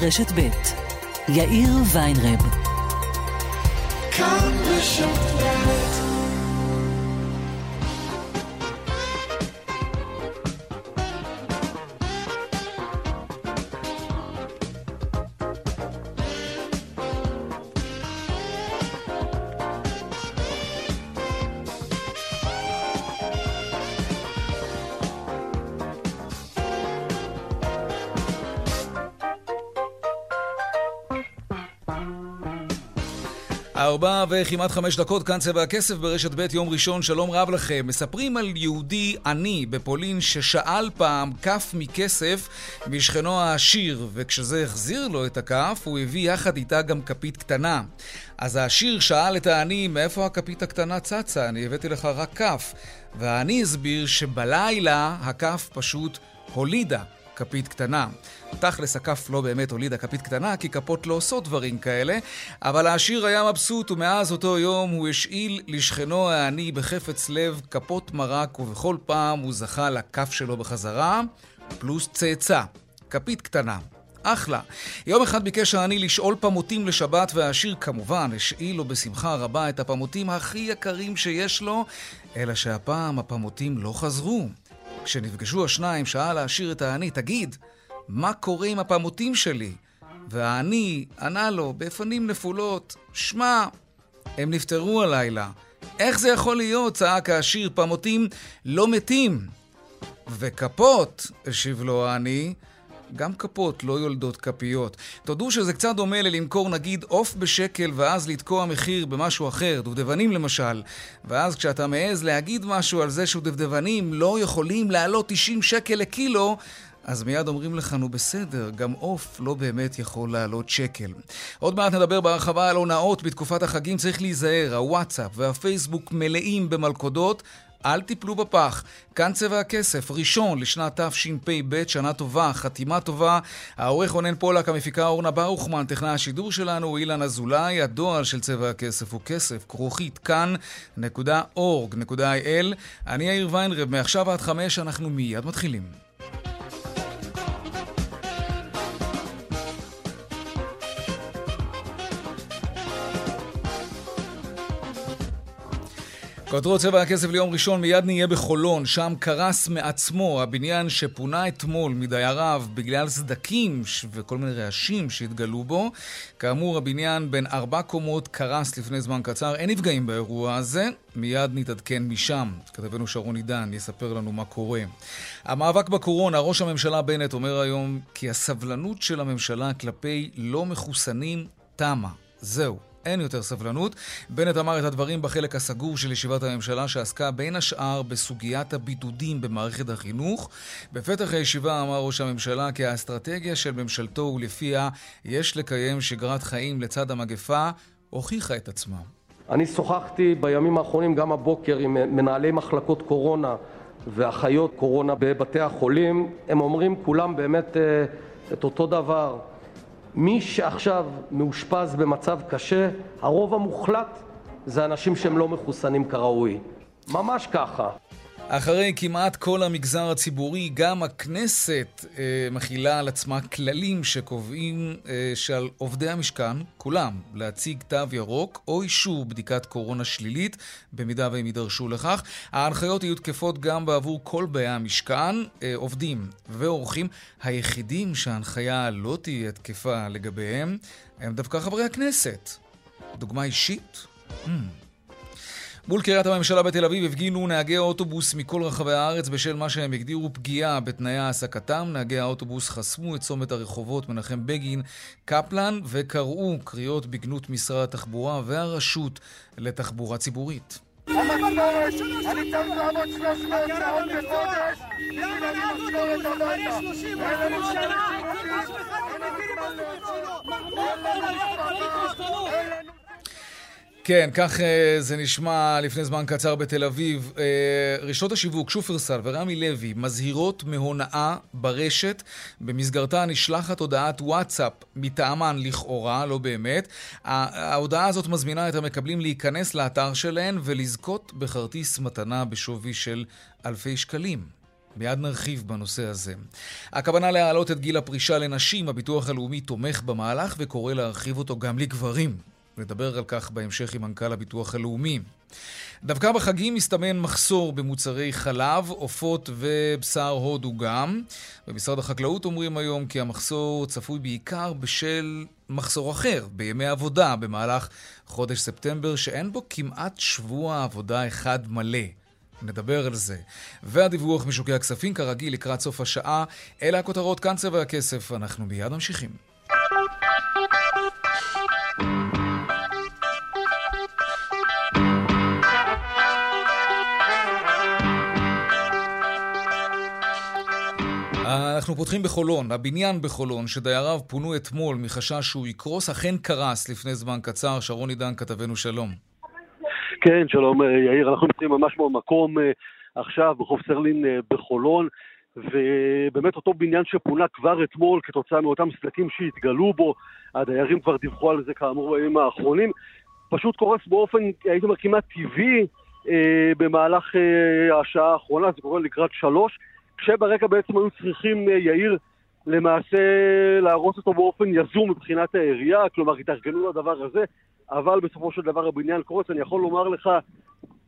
רשת ב' יאיר ויינרב. כאן ארבע וכמעט חמש דקות, כאן צבע הכסף ברשת ב' יום ראשון, שלום רב לכם. מספרים על יהודי עני בפולין ששאל פעם כף מכסף משכנו העשיר, וכשזה החזיר לו את הכף, הוא הביא יחד איתה גם כפית קטנה. אז העשיר שאל את העני, מאיפה הכפית הקטנה צצה? אני הבאתי לך רק כף. והעני הסביר שבלילה הכף פשוט הולידה. כפית קטנה. תכלס הכף לא באמת הולידה כפית קטנה, כי כפות לא עושות דברים כאלה, אבל העשיר היה מבסוט, ומאז אותו יום הוא השאיל לשכנו העני בחפץ לב כפות מרק, ובכל פעם הוא זכה לכף שלו בחזרה, פלוס צאצא, כפית קטנה. אחלה. יום אחד ביקש העני לשאול פמוטים לשבת, והעשיר כמובן השאיל לו בשמחה רבה את הפמוטים הכי יקרים שיש לו, אלא שהפעם הפמוטים לא חזרו. כשנפגשו השניים, שאל העשיר את העני, תגיד, מה קורה עם הפמוטים שלי? והעני ענה לו בפנים נפולות, שמע, הם נפטרו הלילה. איך זה יכול להיות? צעק העשיר, פמוטים לא מתים. וכפות, השיב לו העני, גם כפות לא יולדות כפיות. תודו שזה קצת דומה ללמכור נגיד עוף בשקל ואז לתקוע מחיר במשהו אחר, דובדבנים למשל. ואז כשאתה מעז להגיד משהו על זה שדובדבנים לא יכולים לעלות 90 שקל לקילו, אז מיד אומרים לך, נו בסדר, גם עוף לא באמת יכול לעלות שקל. עוד מעט נדבר בהרחבה על הונאות בתקופת החגים, צריך להיזהר, הוואטסאפ והפייסבוק מלאים במלכודות. אל תיפלו בפח. כאן צבע הכסף, ראשון לשנת תשפ"ב, שנה טובה, חתימה טובה. העורך רונן פולק, המפיקה אורנה ברוכמן, טכנאי השידור שלנו אילן אזולאי, הדואל של צבע הכסף הוא כסף, כרוכית כאן.org.il. אני יאיר ויינרב, מעכשיו עד חמש אנחנו מיד מתחילים. כותרות צבע הכסף ליום ראשון, מיד נהיה בחולון, שם קרס מעצמו הבניין שפונה אתמול מדייריו בגלל סדקים וכל מיני רעשים שהתגלו בו. כאמור, הבניין בין ארבע קומות קרס לפני זמן קצר, אין נפגעים באירוע הזה, מיד נתעדכן משם. כתבנו שרון עידן יספר לנו מה קורה. המאבק בקורונה, ראש הממשלה בנט אומר היום כי הסבלנות של הממשלה כלפי לא מחוסנים תמה. זהו. אין יותר סבלנות. בנט אמר את הדברים בחלק הסגור של ישיבת הממשלה שעסקה בין השאר בסוגיית הבידודים במערכת החינוך. בפתח הישיבה אמר ראש הממשלה כי האסטרטגיה של ממשלתו ולפיה יש לקיים שגרת חיים לצד המגפה הוכיחה את עצמה. אני שוחחתי בימים האחרונים, גם הבוקר, עם מנהלי מחלקות קורונה ואחיות קורונה בבתי החולים. הם אומרים כולם באמת אה, את אותו דבר. מי שעכשיו מאושפז במצב קשה, הרוב המוחלט זה אנשים שהם לא מחוסנים כראוי. ממש ככה. אחרי כמעט כל המגזר הציבורי, גם הכנסת אה, מכילה על עצמה כללים שקובעים אה, שעל עובדי המשכן, כולם, להציג תו ירוק או אישור בדיקת קורונה שלילית, במידה והם יידרשו לכך. ההנחיות יהיו תקפות גם בעבור כל באי המשכן, אה, עובדים ואורחים. היחידים שההנחיה לא תהיה תקפה לגביהם הם דווקא חברי הכנסת. דוגמה אישית? Hmm. מול קריית הממשלה בתל אביב הפגינו נהגי האוטובוס מכל רחבי הארץ בשל מה שהם הגדירו פגיעה בתנאי העסקתם. נהגי האוטובוס חסמו את צומת הרחובות מנחם בגין, קפלן, וקראו קריאות בגנות משרד התחבורה והרשות לתחבורה ציבורית. כן, כך אה, זה נשמע לפני זמן קצר בתל אביב. אה, רשתות השיווק, שופרסל ורמי לוי, מזהירות מהונאה ברשת. במסגרתה נשלחת הודעת וואטסאפ מטעמן לכאורה, לא באמת. ההודעה הזאת מזמינה את המקבלים להיכנס לאתר שלהן ולזכות בכרטיס מתנה בשווי של אלפי שקלים. מיד נרחיב בנושא הזה. הכוונה להעלות את גיל הפרישה לנשים, הביטוח הלאומי תומך במהלך וקורא להרחיב אותו גם לגברים. נדבר על כך בהמשך עם מנכ"ל הביטוח הלאומי. דווקא בחגים מסתמן מחסור במוצרי חלב, עופות ובשר הודו גם. במשרד החקלאות אומרים היום כי המחסור צפוי בעיקר בשל מחסור אחר, בימי עבודה במהלך חודש ספטמבר, שאין בו כמעט שבוע עבודה אחד מלא. נדבר על זה. והדיווח משוקי הכספים, כרגיל, לקראת סוף השעה. אלה הכותרות, כאן צבע הכסף. אנחנו מיד ממשיכים. אנחנו פותחים בחולון. הבניין בחולון, שדייריו פונו אתמול מחשש שהוא יקרוס, אכן קרס לפני זמן קצר. שרון עידן, כתבנו שלום. כן, שלום אה, יאיר, אנחנו נמצאים ממש במקום אה, עכשיו בחוף סרלין אה, בחולון, ובאמת אותו בניין שפונה כבר אתמול כתוצאה מאותם סדקים שהתגלו בו, הדיירים כבר דיווחו על זה כאמור בימים האחרונים, פשוט קורס באופן, הייתי אומר, כמעט טבעי במהלך השעה האחרונה, זה קורה לקראת שלוש. כשברקע בעצם היו צריכים, אה, יאיר, למעשה להרוס אותו באופן יזום מבחינת העירייה, כלומר התארגנו לדבר הזה, אבל בסופו של דבר הבניין קורס. אני יכול לומר לך,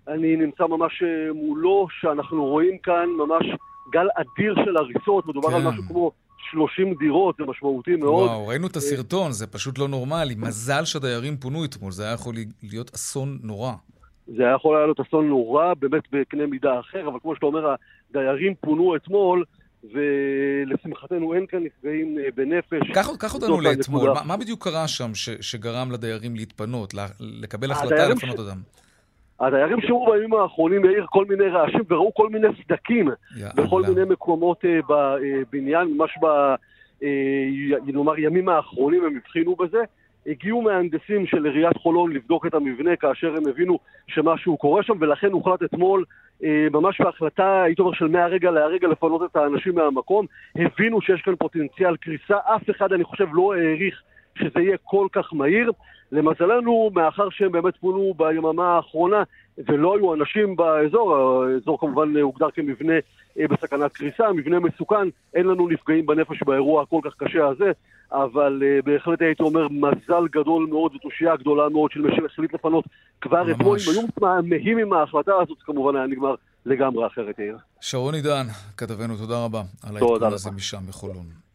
אני נמצא ממש אה, מולו, שאנחנו רואים כאן ממש גל אדיר של הריסות, מדובר כן. על משהו כמו 30 דירות, זה משמעותי מאוד. וואו, ראינו את הסרטון, זה פשוט לא נורמלי. מזל שהדיירים פונו אתמול, זה היה יכול להיות אסון נורא. זה היה יכול להיות אסון נורא, באמת בקנה מידה אחר, אבל כמו שאתה אומר, הדיירים פונו אתמול, ולשמחתנו אין כאן נפגעים אה, בנפש. קח אותנו לאתמול, מה, מה בדיוק קרה שם ש, שגרם לדיירים להתפנות, לקבל החלטה לפנות אותם? הדיירים שמעו בימים האחרונים, יאיר, כל מיני רעשים וראו כל מיני סדקים בכל מיני מקומות uh, בבניין, ממש ב... uh, נאמר, ימים האחרונים הם הבחינו בזה. הגיעו מהנדסים של עיריית חולון לבדוק את המבנה כאשר הם הבינו שמשהו קורה שם, ולכן הוחלט אתמול, אה, ממש בהחלטה, הייתי אומר, של מהרגע להרגע לפנות את האנשים מהמקום. הבינו שיש כאן פוטנציאל קריסה, אף אחד, אני חושב, לא העריך שזה יהיה כל כך מהיר. למזלנו, מאחר שהם באמת פונו ביממה האחרונה ולא היו אנשים באזור, האזור כמובן הוגדר כמבנה אה, בסכנת קריסה, מבנה מסוכן, אין לנו נפגעים בנפש באירוע הכל כך קשה הזה, אבל uh, בהחלט הייתי אומר מזל גדול מאוד ותושייה גדולה מאוד של מי שהחליט לפנות כבר אתמול. אם היו מתמהים עם ההחלטה הזאת, כמובן היה נגמר לגמרי אחרת, יאיר. שרון עידן, כתבנו, תודה רבה על העדכון הזה משם בחולון.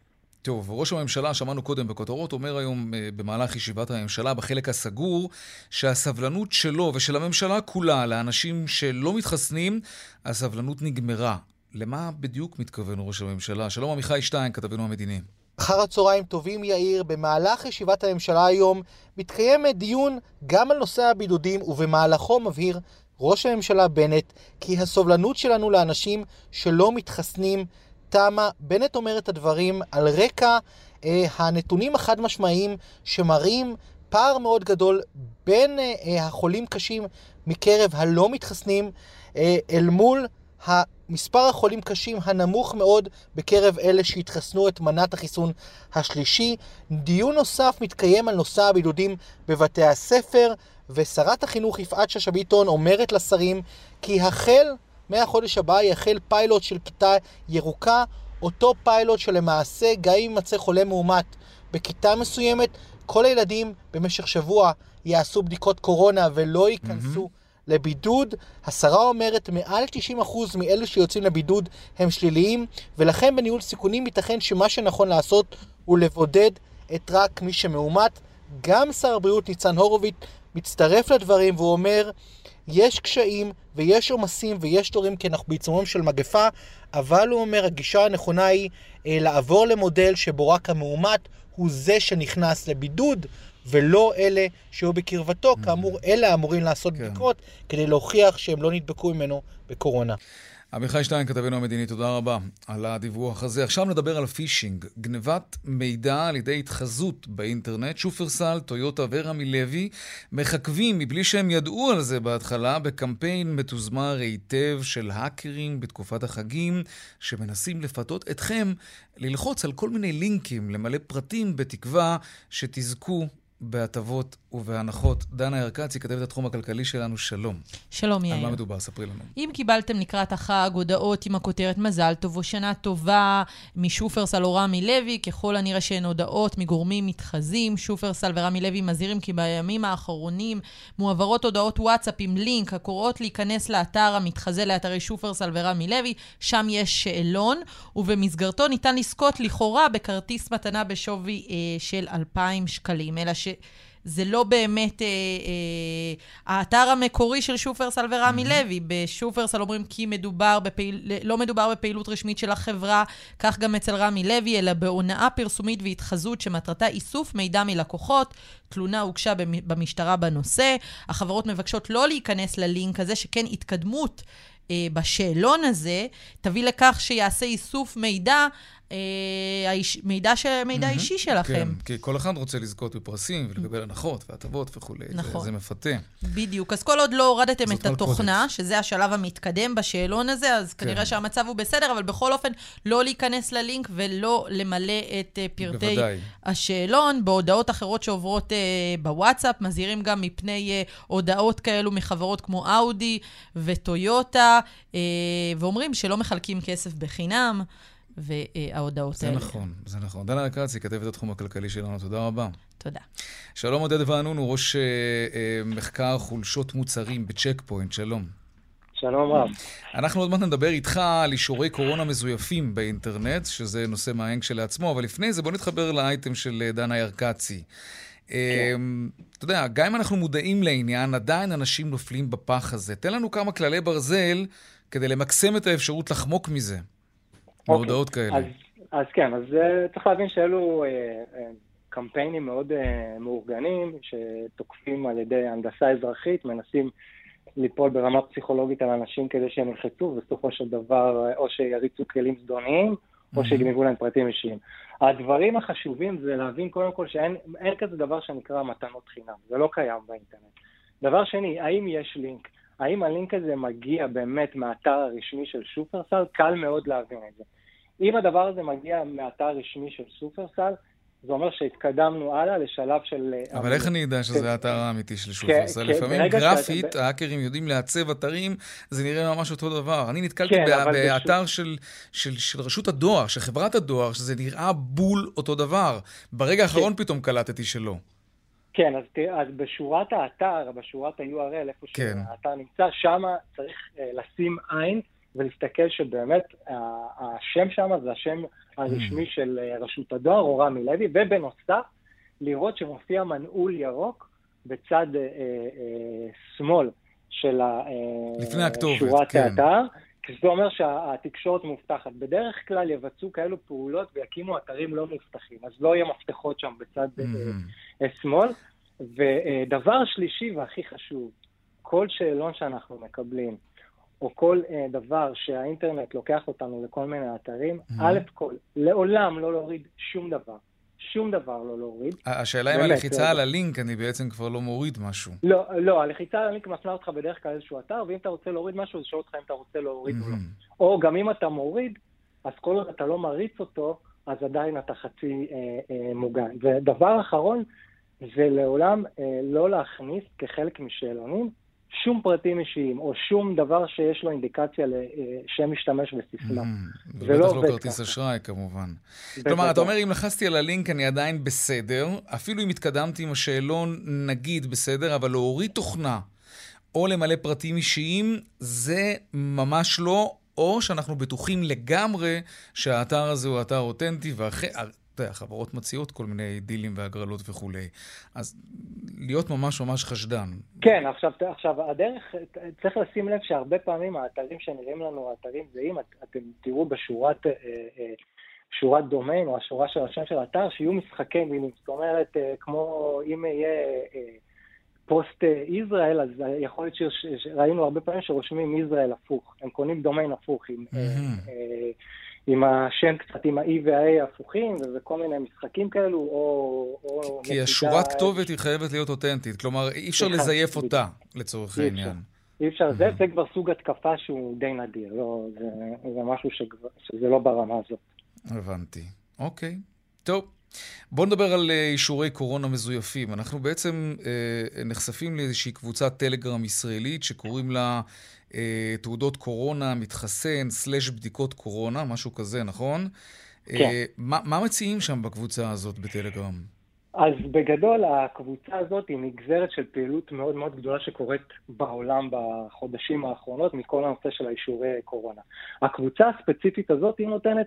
טוב, ראש הממשלה, שמענו קודם בכותרות, אומר היום אה, במהלך ישיבת הממשלה בחלק הסגור שהסבלנות שלו ושל הממשלה כולה לאנשים שלא מתחסנים, הסבלנות נגמרה. למה בדיוק מתכוון ראש הממשלה? שלום עמיחי שטיין, כתבנו המדיני. אחר הצהריים טובים יאיר, במהלך ישיבת הממשלה היום מתקיים דיון גם על נושא הבידודים ובמהלכו מבהיר ראש הממשלה בנט כי הסובלנות שלנו לאנשים שלא מתחסנים תמה. בנט אומר את הדברים על רקע אה, הנתונים החד משמעיים שמראים פער מאוד גדול בין אה, אה החולים קשים מקרב הלא מתחסנים אה, אל מול מספר החולים קשים הנמוך מאוד בקרב אלה שהתחסנו את מנת החיסון השלישי. דיון נוסף מתקיים על נושא הבידודים בבתי הספר, ושרת החינוך יפעת שאשא ביטון אומרת לשרים כי החל מהחודש הבא יחל פיילוט של כיתה ירוקה, אותו פיילוט שלמעשה גם אם יימצא חולה מאומת בכיתה מסוימת, כל הילדים במשך שבוע יעשו בדיקות קורונה ולא ייכנסו mm-hmm. לבידוד. השרה אומרת מעל 90% מאלו שיוצאים לבידוד הם שליליים, ולכן בניהול סיכונים ייתכן שמה שנכון לעשות הוא לבודד את רק מי שמאומת. גם שר הבריאות ניצן הורוביץ מצטרף לדברים והוא אומר יש קשיים ויש עומסים ויש תורים כי אנחנו בעיצומם של מגפה, אבל הוא אומר הגישה הנכונה היא אה, לעבור למודל שבו רק המאומת הוא זה שנכנס לבידוד ולא אלה שהיו בקרבתו, mm-hmm. כאמור, אלה אמורים לעשות כן. בדיקות כדי להוכיח שהם לא נדבקו ממנו בקורונה. עמיחי שטיין, כתבנו המדיני, תודה רבה על הדיווח הזה. עכשיו נדבר על פישינג, גנבת מידע על ידי התחזות באינטרנט. שופרסל, טויוטה ורמי לוי מחכבים, מבלי שהם ידעו על זה בהתחלה, בקמפיין מתוזמר היטב של האקרים בתקופת החגים, שמנסים לפתות אתכם ללחוץ על כל מיני לינקים, למלא פרטים בתקווה שתזכו בהטבות ובהנחות. דנה ירקצי, כתבת התחום הכלכלי שלנו, שלום. שלום, יאיר. על מה מדובר? ספרי לנו. אם קיבלתם לקראת החג הודעות עם הכותרת מזל טוב או שנה טובה משופרסל או רמי לוי, ככל הנראה שהן הודעות מגורמים מתחזים. שופרסל ורמי לוי מזהירים כי בימים האחרונים מועברות הודעות וואטסאפ עם לינק הקוראות להיכנס לאתר המתחזה לאתרי שופרסל ורמי לוי. שם יש שאלון, ובמסגרתו ניתן לזכות לכאורה בכרטיס מתנה בשווי אה, של 2,000 שקלים. אלא ש... זה לא באמת אה, אה, האתר המקורי של שופרסל ורמי mm-hmm. לוי. בשופרסל אומרים כי מדובר בפעיל, לא מדובר בפעילות רשמית של החברה, כך גם אצל רמי לוי, אלא בהונאה פרסומית והתחזות שמטרתה איסוף מידע מלקוחות. תלונה הוגשה במשטרה בנושא. החברות מבקשות לא להיכנס ללינק הזה, שכן התקדמות אה, בשאלון הזה תביא לכך שיעשה איסוף מידע אה, האיש, מידע, אישי שלכם. כן, כי כל אחד רוצה לזכות בפרסים ולקבל הנחות והטבות וכולי. נכון. זה, זה מפתה. בדיוק. אז כל עוד לא הורדתם את התוכנה. שזה השלב המתקדם בשאלון הזה, אז כן. כנראה שהמצב הוא בסדר, אבל בכל אופן, לא להיכנס ללינק ולא למלא את uh, פרטי. השאלון. בהודעות אחרות שעוברות uh, בוואטסאפ, מזהירים גם מפני הודעות כאלו מחברות כמו אאודי וטויוטה, ואומרים שלא מחלקים כסף בחינם. וההודעות זה האלה. זה נכון, זה נכון. דנה אקרצי, כתבת התחום הכלכלי שלנו, תודה רבה. תודה. שלום עודד ואנון, הוא ראש אה, אה, מחקר חולשות מוצרים בצ'ק פוינט, שלום. שלום רב. אנחנו עוד מעט נדבר איתך על אישורי קורונה מזויפים באינטרנט, שזה נושא מעניין כשלעצמו, אבל לפני זה בוא נתחבר לאייטם של אה, דנה ירקצי. כן. אתה יודע, גם אם אנחנו מודעים לעניין, עדיין אנשים נופלים בפח הזה. תן לנו כמה כללי ברזל כדי למקסם את האפשרות לחמוק מזה. בהודעות אוקיי. כאלה. אז, אז כן, אז uh, צריך להבין שאלו uh, uh, קמפיינים מאוד uh, מאורגנים, שתוקפים על ידי הנדסה אזרחית, מנסים ליפול ברמה פסיכולוגית על אנשים כדי שהם ילחצו, ובסופו של דבר או שיריצו כלים זדוניים, או שיגנבו להם פרטים אישיים. הדברים החשובים זה להבין קודם כל שאין כזה דבר שנקרא מתנות חינם, זה לא קיים באינטרנט. דבר שני, האם יש לינק? האם הלינק הזה מגיע באמת מהאתר הרשמי של שופרסל? קל מאוד להבין את זה. אם הדבר הזה מגיע מהאתר הרשמי של שופרסל, זה אומר שהתקדמנו הלאה לשלב של... אה, אבל איך אני אדע שזה כן. האתר האמיתי של שופרסל? לפעמים גרפית, האקרים יודעים לעצב אתרים, זה נראה ממש אותו דבר. אני נתקלתי כן, באתר של רשות הדואר, של חברת הדואר, שזה נראה בול אותו דבר. ברגע האחרון כן. פתאום קלטתי שלא. כן, אז, אז בשורת האתר, בשורת ה-URL, איפה כן. שהאתר נמצא, שם צריך uh, לשים עין ולהסתכל שבאמת uh, השם שם זה השם הרשמי mm. של uh, רשות הדואר, או רמי לוי, ובנוסף, לראות שמופיע מנעול ירוק בצד uh, uh, שמאל של הכתובת, שורת כן. האתר. כי זה אומר שהתקשורת מאובטחת. בדרך כלל יבצעו כאלו פעולות ויקימו אתרים לא מאובטחים, אז לא יהיה מפתחות שם בצד mm-hmm. שמאל. ודבר שלישי והכי חשוב, כל שאלון שאנחנו מקבלים, או כל uh, דבר שהאינטרנט לוקח אותנו לכל מיני אתרים, mm-hmm. א' כל, לעולם לא להוריד שום דבר. שום דבר לא להוריד. השאלה אם הלחיצה על הלינק, אני בעצם כבר לא מוריד משהו. לא, לא, הלחיצה על הלינק מפנה אותך בדרך כלל איזשהו אתר, ואם אתה רוצה להוריד משהו, אז שואל אותך אם אתה רוצה להוריד או לא. או גם אם אתה מוריד, אז כל עוד אתה לא מריץ אותו, אז עדיין אתה חצי אה, אה, מוגן. ודבר אחרון, זה לעולם אה, לא להכניס כחלק משאלונים שום פרטים אישיים, או שום דבר שיש לו אינדיקציה לשם משתמש וסיסמה. Mm-hmm. זה לא עובד ככה. כרטיס אשראי, כמובן. כלומר, אתה אומר, אם לחצתי על הלינק אני עדיין בסדר, אפילו אם התקדמתי עם השאלון, נגיד בסדר, אבל להוריד תוכנה או למלא פרטים אישיים, זה ממש לא, או שאנחנו בטוחים לגמרי שהאתר הזה הוא אתר אותנטי, ואחרי... יודע, חברות מציעות כל מיני דילים והגרלות וכולי. אז להיות ממש ממש חשדן. כן, עכשיו, עכשיו הדרך, צריך לשים לב שהרבה פעמים האתרים שנראים לנו אתרים זהים, את, אתם תראו בשורת... אה, אה, שורת דומיין או השורה של השם של האתר, שיהיו משחקי מילים. זאת אומרת, אה, כמו אם יהיה פוסט ישראל, אז יכול להיות שראינו הרבה פעמים שרושמים ישראל הפוך. הם קונים דומיין הפוך עם... עם השם קצת, עם ה-E וה-A הפוכים, וכל מיני משחקים כאלו, או... או כי השורת כתובת היא חייבת להיות אותנטית, כלומר, אי אפשר לזייף אותה, לצורך העניין. אי אפשר, זה, זה כבר סוג התקפה שהוא די נדיר, לא, זה, זה משהו שזה לא ברמה הזאת. הבנתי. אוקיי. טוב, בואו נדבר על אה, אישורי קורונה מזויפים. אנחנו בעצם אה, נחשפים לאיזושהי קבוצת טלגרם ישראלית שקוראים לה אה, תעודות קורונה, מתחסן, סלש בדיקות קורונה, משהו כזה, נכון? כן. אה, מה, מה מציעים שם בקבוצה הזאת בטלגרם? אז בגדול הקבוצה הזאת היא נגזרת של פעילות מאוד מאוד גדולה שקורית בעולם בחודשים האחרונות מכל הנושא של האישורי קורונה. הקבוצה הספציפית הזאת היא נותנת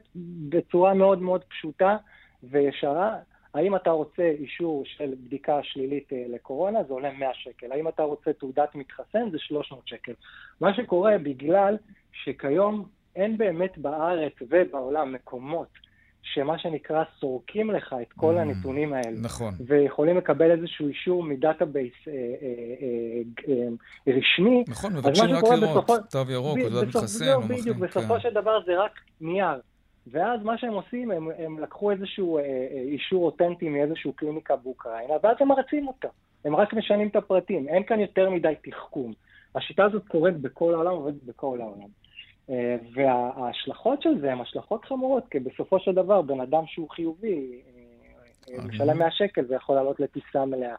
בצורה מאוד מאוד פשוטה וישרה, האם אתה רוצה אישור של בדיקה שלילית אה, לקורונה, זה עולה 100 שקל. האם אתה רוצה תעודת מתחסן, זה 300 שקל. מה שקורה בגלל שכיום אין באמת בארץ ובעולם מקומות שמה שנקרא סורקים לך את כל mm, הנתונים האלה. נכון. ויכולים לקבל איזשהו אישור מ database אה, אה, אה, רשמי. נכון, מבקשים רק לראות בסופו... תו ירוק, או תעודת מתחסן. לא, בדיוק, בסופו כן. של דבר זה רק נייר. ואז מה שהם עושים, הם, הם לקחו איזשהו אה, אה, אישור אותנטי מאיזשהו קליניקה באוקראינה, ואז הם מריצים אותה. הם רק משנים את הפרטים. אין כאן יותר מדי תחכום. השיטה הזאת קורית בכל העולם, עובדת בכל העולם. אה, וההשלכות של זה הן השלכות חמורות, כי בסופו של דבר בן אדם שהוא חיובי, אה, משלם 100 שקל ויכול לעלות לטיסה מלאה.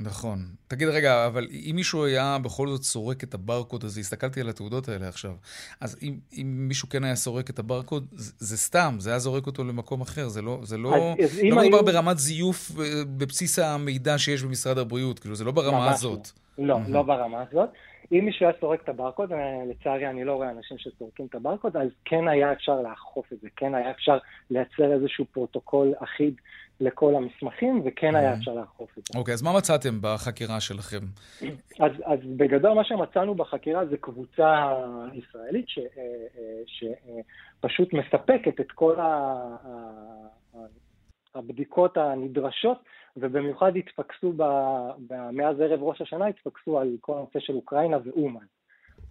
נכון. תגיד רגע, אבל אם מישהו היה בכל זאת סורק את הברקוד הזה, הסתכלתי על התעודות האלה עכשיו, אז אם, אם מישהו כן היה סורק את הברקוד, זה, זה סתם, זה היה זורק אותו למקום אחר, זה לא, זה לא, אז, לא מדובר היו... ברמת זיוף בבסיס המידע שיש במשרד הבריאות, כאילו זה לא ברמה הזאת. לא, mm-hmm. לא ברמה הזאת. אם מישהו היה סורק את הברקוד, אה, לצערי אני לא רואה אנשים שסורקים את הברקוד, אז כן היה אפשר לאכוף את זה, כן היה אפשר לייצר איזשהו פרוטוקול אחיד לכל המסמכים, וכן היה אפשר לאכוף את זה. אוקיי, אז מה מצאתם בחקירה שלכם? אז, אז בגדול מה שמצאנו בחקירה זה קבוצה ישראלית ש, אה, אה, שפשוט מספקת את כל הבדיקות הנדרשות. ובמיוחד התפקסו, ב, ב, מאז ערב ראש השנה התפקסו על כל הנושא של אוקראינה ואומן.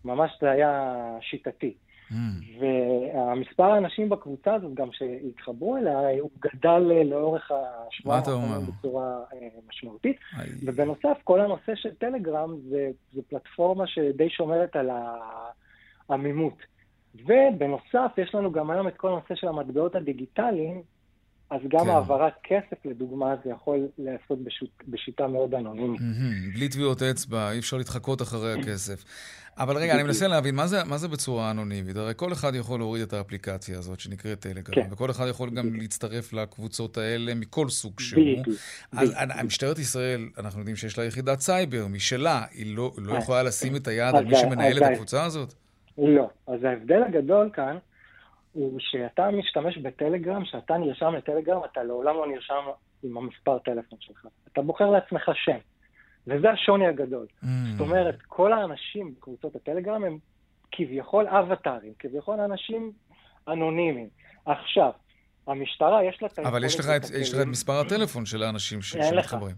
ממש זה היה שיטתי. Mm. והמספר האנשים בקבוצה הזאת, גם שהתחברו אליה, הוא גדל לאורך השבועה האחרונה בצורה אה, משמעותית. אי. ובנוסף, כל הנושא של טלגרם זה, זה פלטפורמה שדי שומרת על העמימות. ובנוסף, יש לנו גם היום את כל הנושא של המטבעות הדיגיטליים, אז גם כן. העברת כסף, לדוגמה, זה יכול להיעשות בשות, בשיטה מאוד אנונימית. Mm-hmm. בלי טביעות אצבע, אי אפשר להתחקות אחרי הכסף. אבל רגע, אני מנסה להבין, מה זה, מה זה בצורה אנונימית? הרי כל אחד יכול להוריד את האפליקציה הזאת שנקראת טלגרם, כן. וכל אחד יכול גם להצטרף לקבוצות האלה מכל סוג שהוא. אז משטרת ישראל, אנחנו יודעים שיש לה יחידת סייבר משלה, היא לא, לא אה. יכולה לשים את היד על מי שמנהל את הקבוצה הזאת? לא. אז ההבדל הגדול כאן, הוא שאתה משתמש בטלגרם, שאתה נרשם לטלגרם, אתה לעולם לא נרשם עם המספר טלפון שלך. אתה בוחר לעצמך שם. וזה השוני הגדול. Mm. זאת אומרת, כל האנשים בקבוצות הטלגרם הם כביכול אבטארים, כביכול אנשים אנונימיים. עכשיו, המשטרה יש לה את אבל יש לך את, יש לך את מספר הטלפון של האנשים שמתחברים.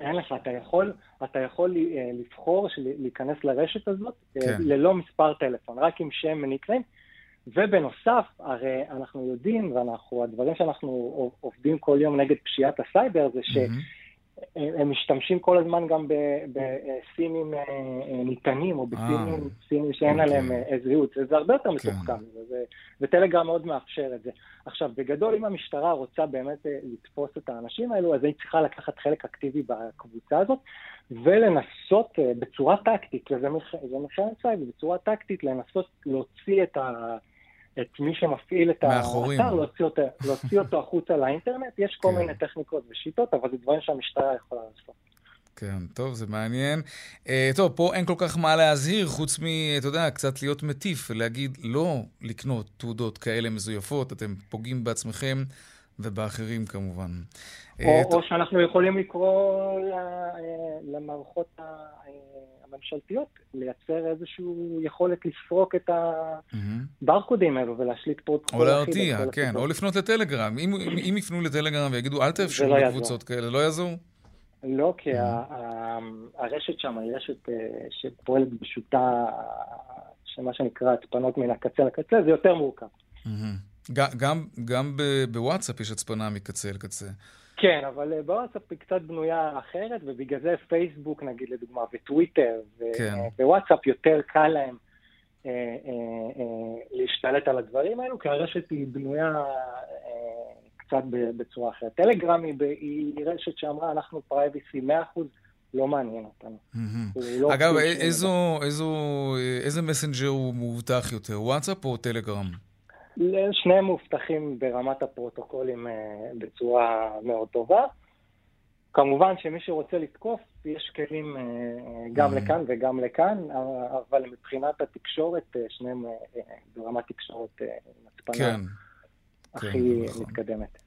אין לך, אתה יכול, אתה יכול אה, לבחור להיכנס לרשת הזאת אה, כן. ללא מספר טלפון, רק עם שם ונקראים, ובנוסף, הרי אנחנו יודעים, ואנחנו, הדברים שאנחנו עובדים כל יום נגד פשיעת הסייבר, זה שהם משתמשים כל הזמן גם בסימים אה, אה, ניתנים, או בסימים שאין אוקיי. עליהם אה, זהות. זה הרבה יותר כן. מתוחכם, וטלגרם מאוד מאפשר את זה. עכשיו, בגדול, אם המשטרה רוצה באמת לתפוס את האנשים האלו, אז היא צריכה לקחת חלק אקטיבי בקבוצה הזאת, ולנסות בצורה טקטית, וזה מכירת סייבר, בצורה טקטית לנסות להוציא את ה... את מי שמפעיל את האתר, להוציא אותו, להוציא אותו החוצה לאינטרנט. יש כל כן. מיני טכניקות ושיטות, אבל זה דברים שהמשטרה יכולה לעשות. כן, טוב, זה מעניין. Uh, טוב, פה אין כל כך מה להזהיר, חוץ מ, אתה יודע, קצת להיות מטיף ולהגיד לא לקנות תעודות כאלה מזויפות, אתם פוגעים בעצמכם ובאחרים כמובן. או, uh, או שאנחנו יכולים לקרוא למערכות הממשלתיות לייצר איזושהי יכולת לפרוק את הברקודים האלו ולהשליט פרוטוקול. או להרתיע, כן, או לפנות לטלגרם. אם, אם יפנו לטלגרם ויגידו, אל תאפשרו לא לקבוצות כאלה, לא יעזור? לא, כי הרשת שם היא רשת אה, שפועלת בשיטה, שמה שנקרא הצפנות מן הקצה לקצה, זה יותר מורכב. גם בוואטסאפ יש הצפנה מקצה לקצה. כן, אבל אה, בוואטסאפ היא קצת בנויה אחרת, ובגלל זה פייסבוק נגיד לדוגמה, וטוויטר, כן. ווואטסאפ יותר קל להם אה, אה, אה, להשתלט על הדברים האלו, כי הרשת היא בנויה אה, קצת בצורה אחרת. טלגרם היא רשת שאמרה, אנחנו privacy 100%, לא מעניין אותנו. לא אגב, איזו, איזו, איזה מסנג'ר הוא מאובטח יותר, וואטסאפ או טלגרם? שניהם מאובטחים ברמת הפרוטוקולים בצורה מאוד טובה. כמובן שמי שרוצה לתקוף, יש כלים גם לכאן וגם לכאן, אבל מבחינת התקשורת, שניהם ברמת תקשורת מוצפנת הכי, כן, מתקדמת.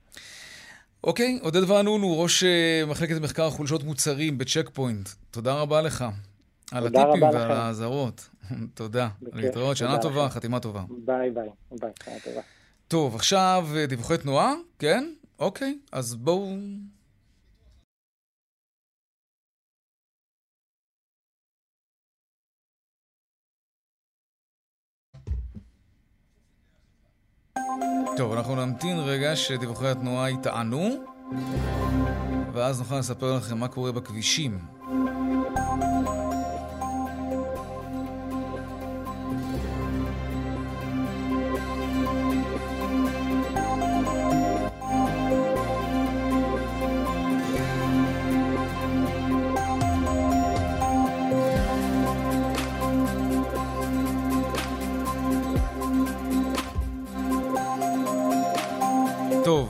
אוקיי, עודד ואנונו הוא ראש אה, מחלקת מחקר חולשות מוצרים בצ'ק פוינט. תודה רבה לך. על הטיפים ועל האזהרות. תודה. להתראות, שנה טובה, חתימה טובה. ביי ביי. ביי, שנה טובה. טוב, עכשיו אה, דיווחי תנועה? כן? אוקיי, אז בואו... טוב, אנחנו נמתין רגע שדיווחי התנועה יטענו, ואז נוכל לספר לכם מה קורה בכבישים.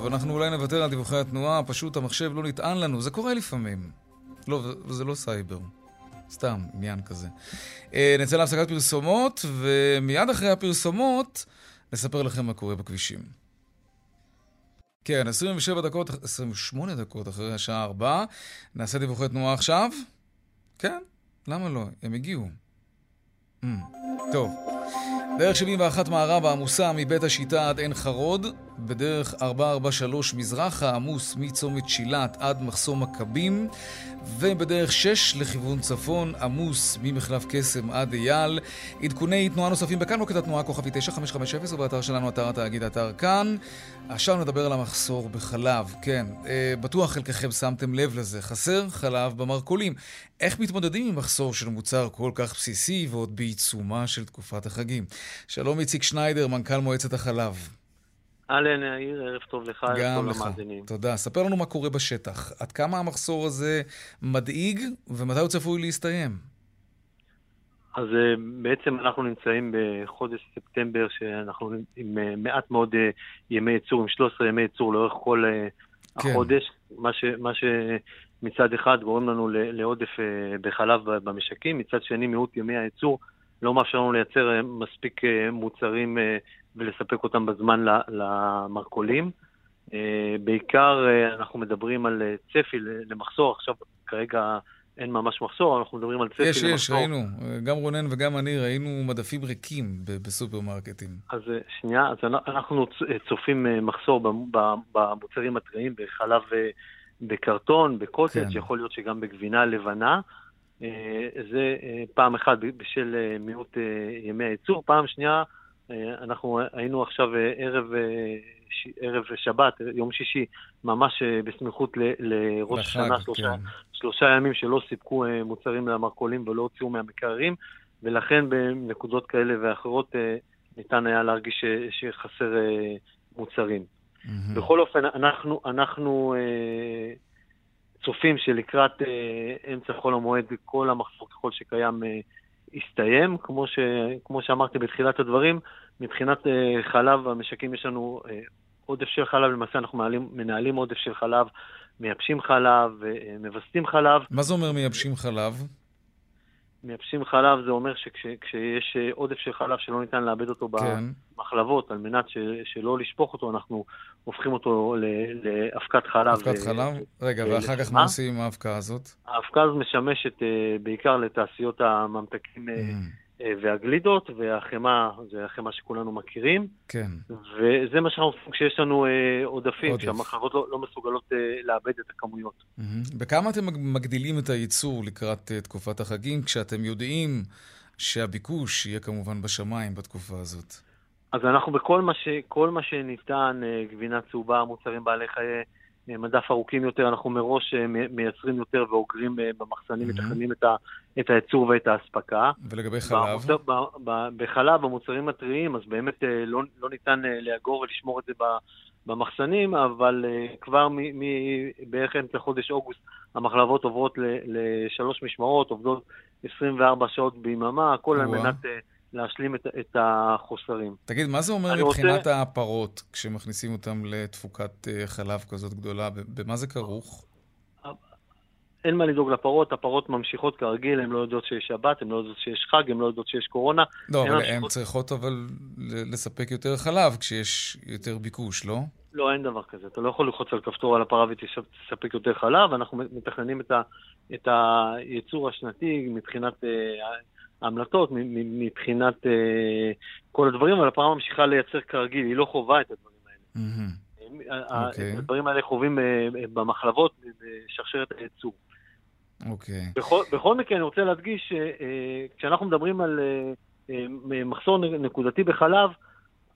אנחנו אולי נוותר על דיווחי התנועה, פשוט המחשב לא נטען לנו, זה קורה לפעמים. לא, זה לא סייבר. סתם, עניין כזה. אה, נצא להפסקת פרסומות, ומיד אחרי הפרסומות נספר לכם מה קורה בכבישים. כן, 27 דקות, 28 דקות אחרי השעה 4. נעשה דיווחי תנועה עכשיו? כן, למה לא? הם הגיעו. Mm, טוב. דרך 71 מערבה עמוסה מבית השיטה עד עין חרוד, בדרך 443 מזרחה עמוס מצומת שילת עד מחסום מכבים, ובדרך 6 לכיוון צפון עמוס ממחלף קסם עד אייל. עדכוני תנועה נוספים בכאן מוקד התנועה כוכבי 9550 ובאתר שלנו אתר התאגיד אתר כאן. עכשיו נדבר על המחסור בחלב. כן, אה, בטוח חלקכם שמתם לב לזה. חסר חלב במרכולים. איך מתמודדים עם מחסור של מוצר כל כך בסיסי ועוד בעיצומה של תקופת החגים? שלום איציק שניידר, מנכ"ל מועצת החלב. אהלן, יאיר, ערב טוב לך, ערב טוב למאזינים. תודה. ספר לנו מה קורה בשטח. עד כמה המחסור הזה מדאיג, ומתי הוא צפוי להסתיים? אז אה, בעצם אנחנו נמצאים בחודש ספטמבר, שאנחנו עם אה, מעט מאוד אה, ימי ייצור, עם 13 ימי ייצור לאורך כל כן. החודש, מה, ש, מה שמצד אחד גורם לנו לעודף בחלב במשקים, מצד שני מיעוט ימי הייצור לא מאפשר לנו לייצר מספיק מוצרים ולספק אותם בזמן למרכולים. אה, בעיקר אה, אנחנו מדברים על אה, צפי למחסור, עכשיו כרגע אין ממש מחסור, אנחנו מדברים על צפי יש, למחסור. יש, יש, ראינו. גם רונן וגם אני ראינו מדפים ריקים בסופרמרקטים. אז שנייה, אז אנחנו צופים מחסור במוצרים הטריים, בחלב בקרטון, בקוטג', כן. יכול להיות שגם בגבינה לבנה. זה פעם אחת בשל מיעוט ימי הייצור. פעם שנייה, אה, אנחנו היינו עכשיו אה, ערב, אה, ערב שבת, יום שישי, ממש בסמיכות לראש השנה, שלושה, כן. שלושה ימים שלא סיפקו מוצרים למרכולים ולא הוציאו מהמקררים, ולכן בנקודות כאלה ואחרות ניתן היה להרגיש שחסר מוצרים. Mm-hmm. בכל אופן, אנחנו, אנחנו צופים שלקראת אמצע חול המועד, כל המחסור ככל שקיים הסתיים, כמו, ש, כמו שאמרתי בתחילת הדברים, מבחינת uh, חלב המשקים יש לנו uh, עודף של חלב, למעשה אנחנו מנהלים, מנהלים עודף של חלב, מייבשים חלב, uh, מווסתים חלב. מה זה אומר מייבשים חלב? מייבשים חלב זה אומר שכשיש עודף של חלב שלא ניתן לאבד אותו כן. במחלבות, על מנת ש, שלא לשפוך אותו, אנחנו הופכים אותו לאבקת חלב. אבקת חלב? רגע, ואחר כך מה עושים עם האבקה הזאת? האבקה הזאת משמשת בעיקר לתעשיות הממתקים mm. והגלידות, והחמאה, זה החמאה שכולנו מכירים. כן. וזה מה שאנחנו עושים כשיש לנו עודפים, עודף. שהמחלבות לא, לא מסוגלות לאבד את הכמויות. Mm-hmm. בכמה אתם מגדילים את הייצור לקראת תקופת החגים, כשאתם יודעים שהביקוש יהיה כמובן בשמיים בתקופה הזאת? אז אנחנו בכל מה, ש, מה שניתן, אה, גבינה צהובה, מוצרים בעלי חיי אה, מדף ארוכים יותר, אנחנו מראש אה, מייצרים יותר ואוגרים במחסנים, mm-hmm. מתכננים את, את הייצור ואת האספקה. ולגבי חלב? ב, ב, בחלב, במוצרים הטריים, אז באמת לא, לא ניתן לאגור ולשמור את זה במחסנים, אבל כבר בערך אמצע חודש אוגוסט המחלבות עוברות לשלוש משמרות, עובדות 24 שעות ביממה, הכל על מנת להשלים את, את החוסרים. תגיד, מה זה אומר מבחינת רוצה... הפרות כשמכניסים אותם לתפוקת uh, חלב כזאת גדולה? במה זה כרוך? אין מה לדאוג לפרות, הפרות ממשיכות כרגיל, הן לא יודעות שיש שבת, הן לא יודעות שיש חג, הן לא יודעות שיש קורונה. לא, אבל הן צריכות אבל לספק יותר חלב כשיש יותר ביקוש, לא? לא, אין דבר כזה. אתה לא יכול ללחוץ על כפתור על הפרה ותספק יותר חלב. אנחנו מתכננים את, ה, את הייצור השנתי מבחינת אה, ההמלטות, מבחינת אה, כל הדברים, אבל הפרה ממשיכה לייצר כרגיל, היא לא חווה את הדברים האלה. Mm-hmm. Okay. הדברים האלה חווים אה, במחלבות בשרשרת הייצור. אוקיי. Okay. בכל, בכל מקרה, אני רוצה להדגיש שכשאנחנו מדברים על מחסור נקודתי בחלב,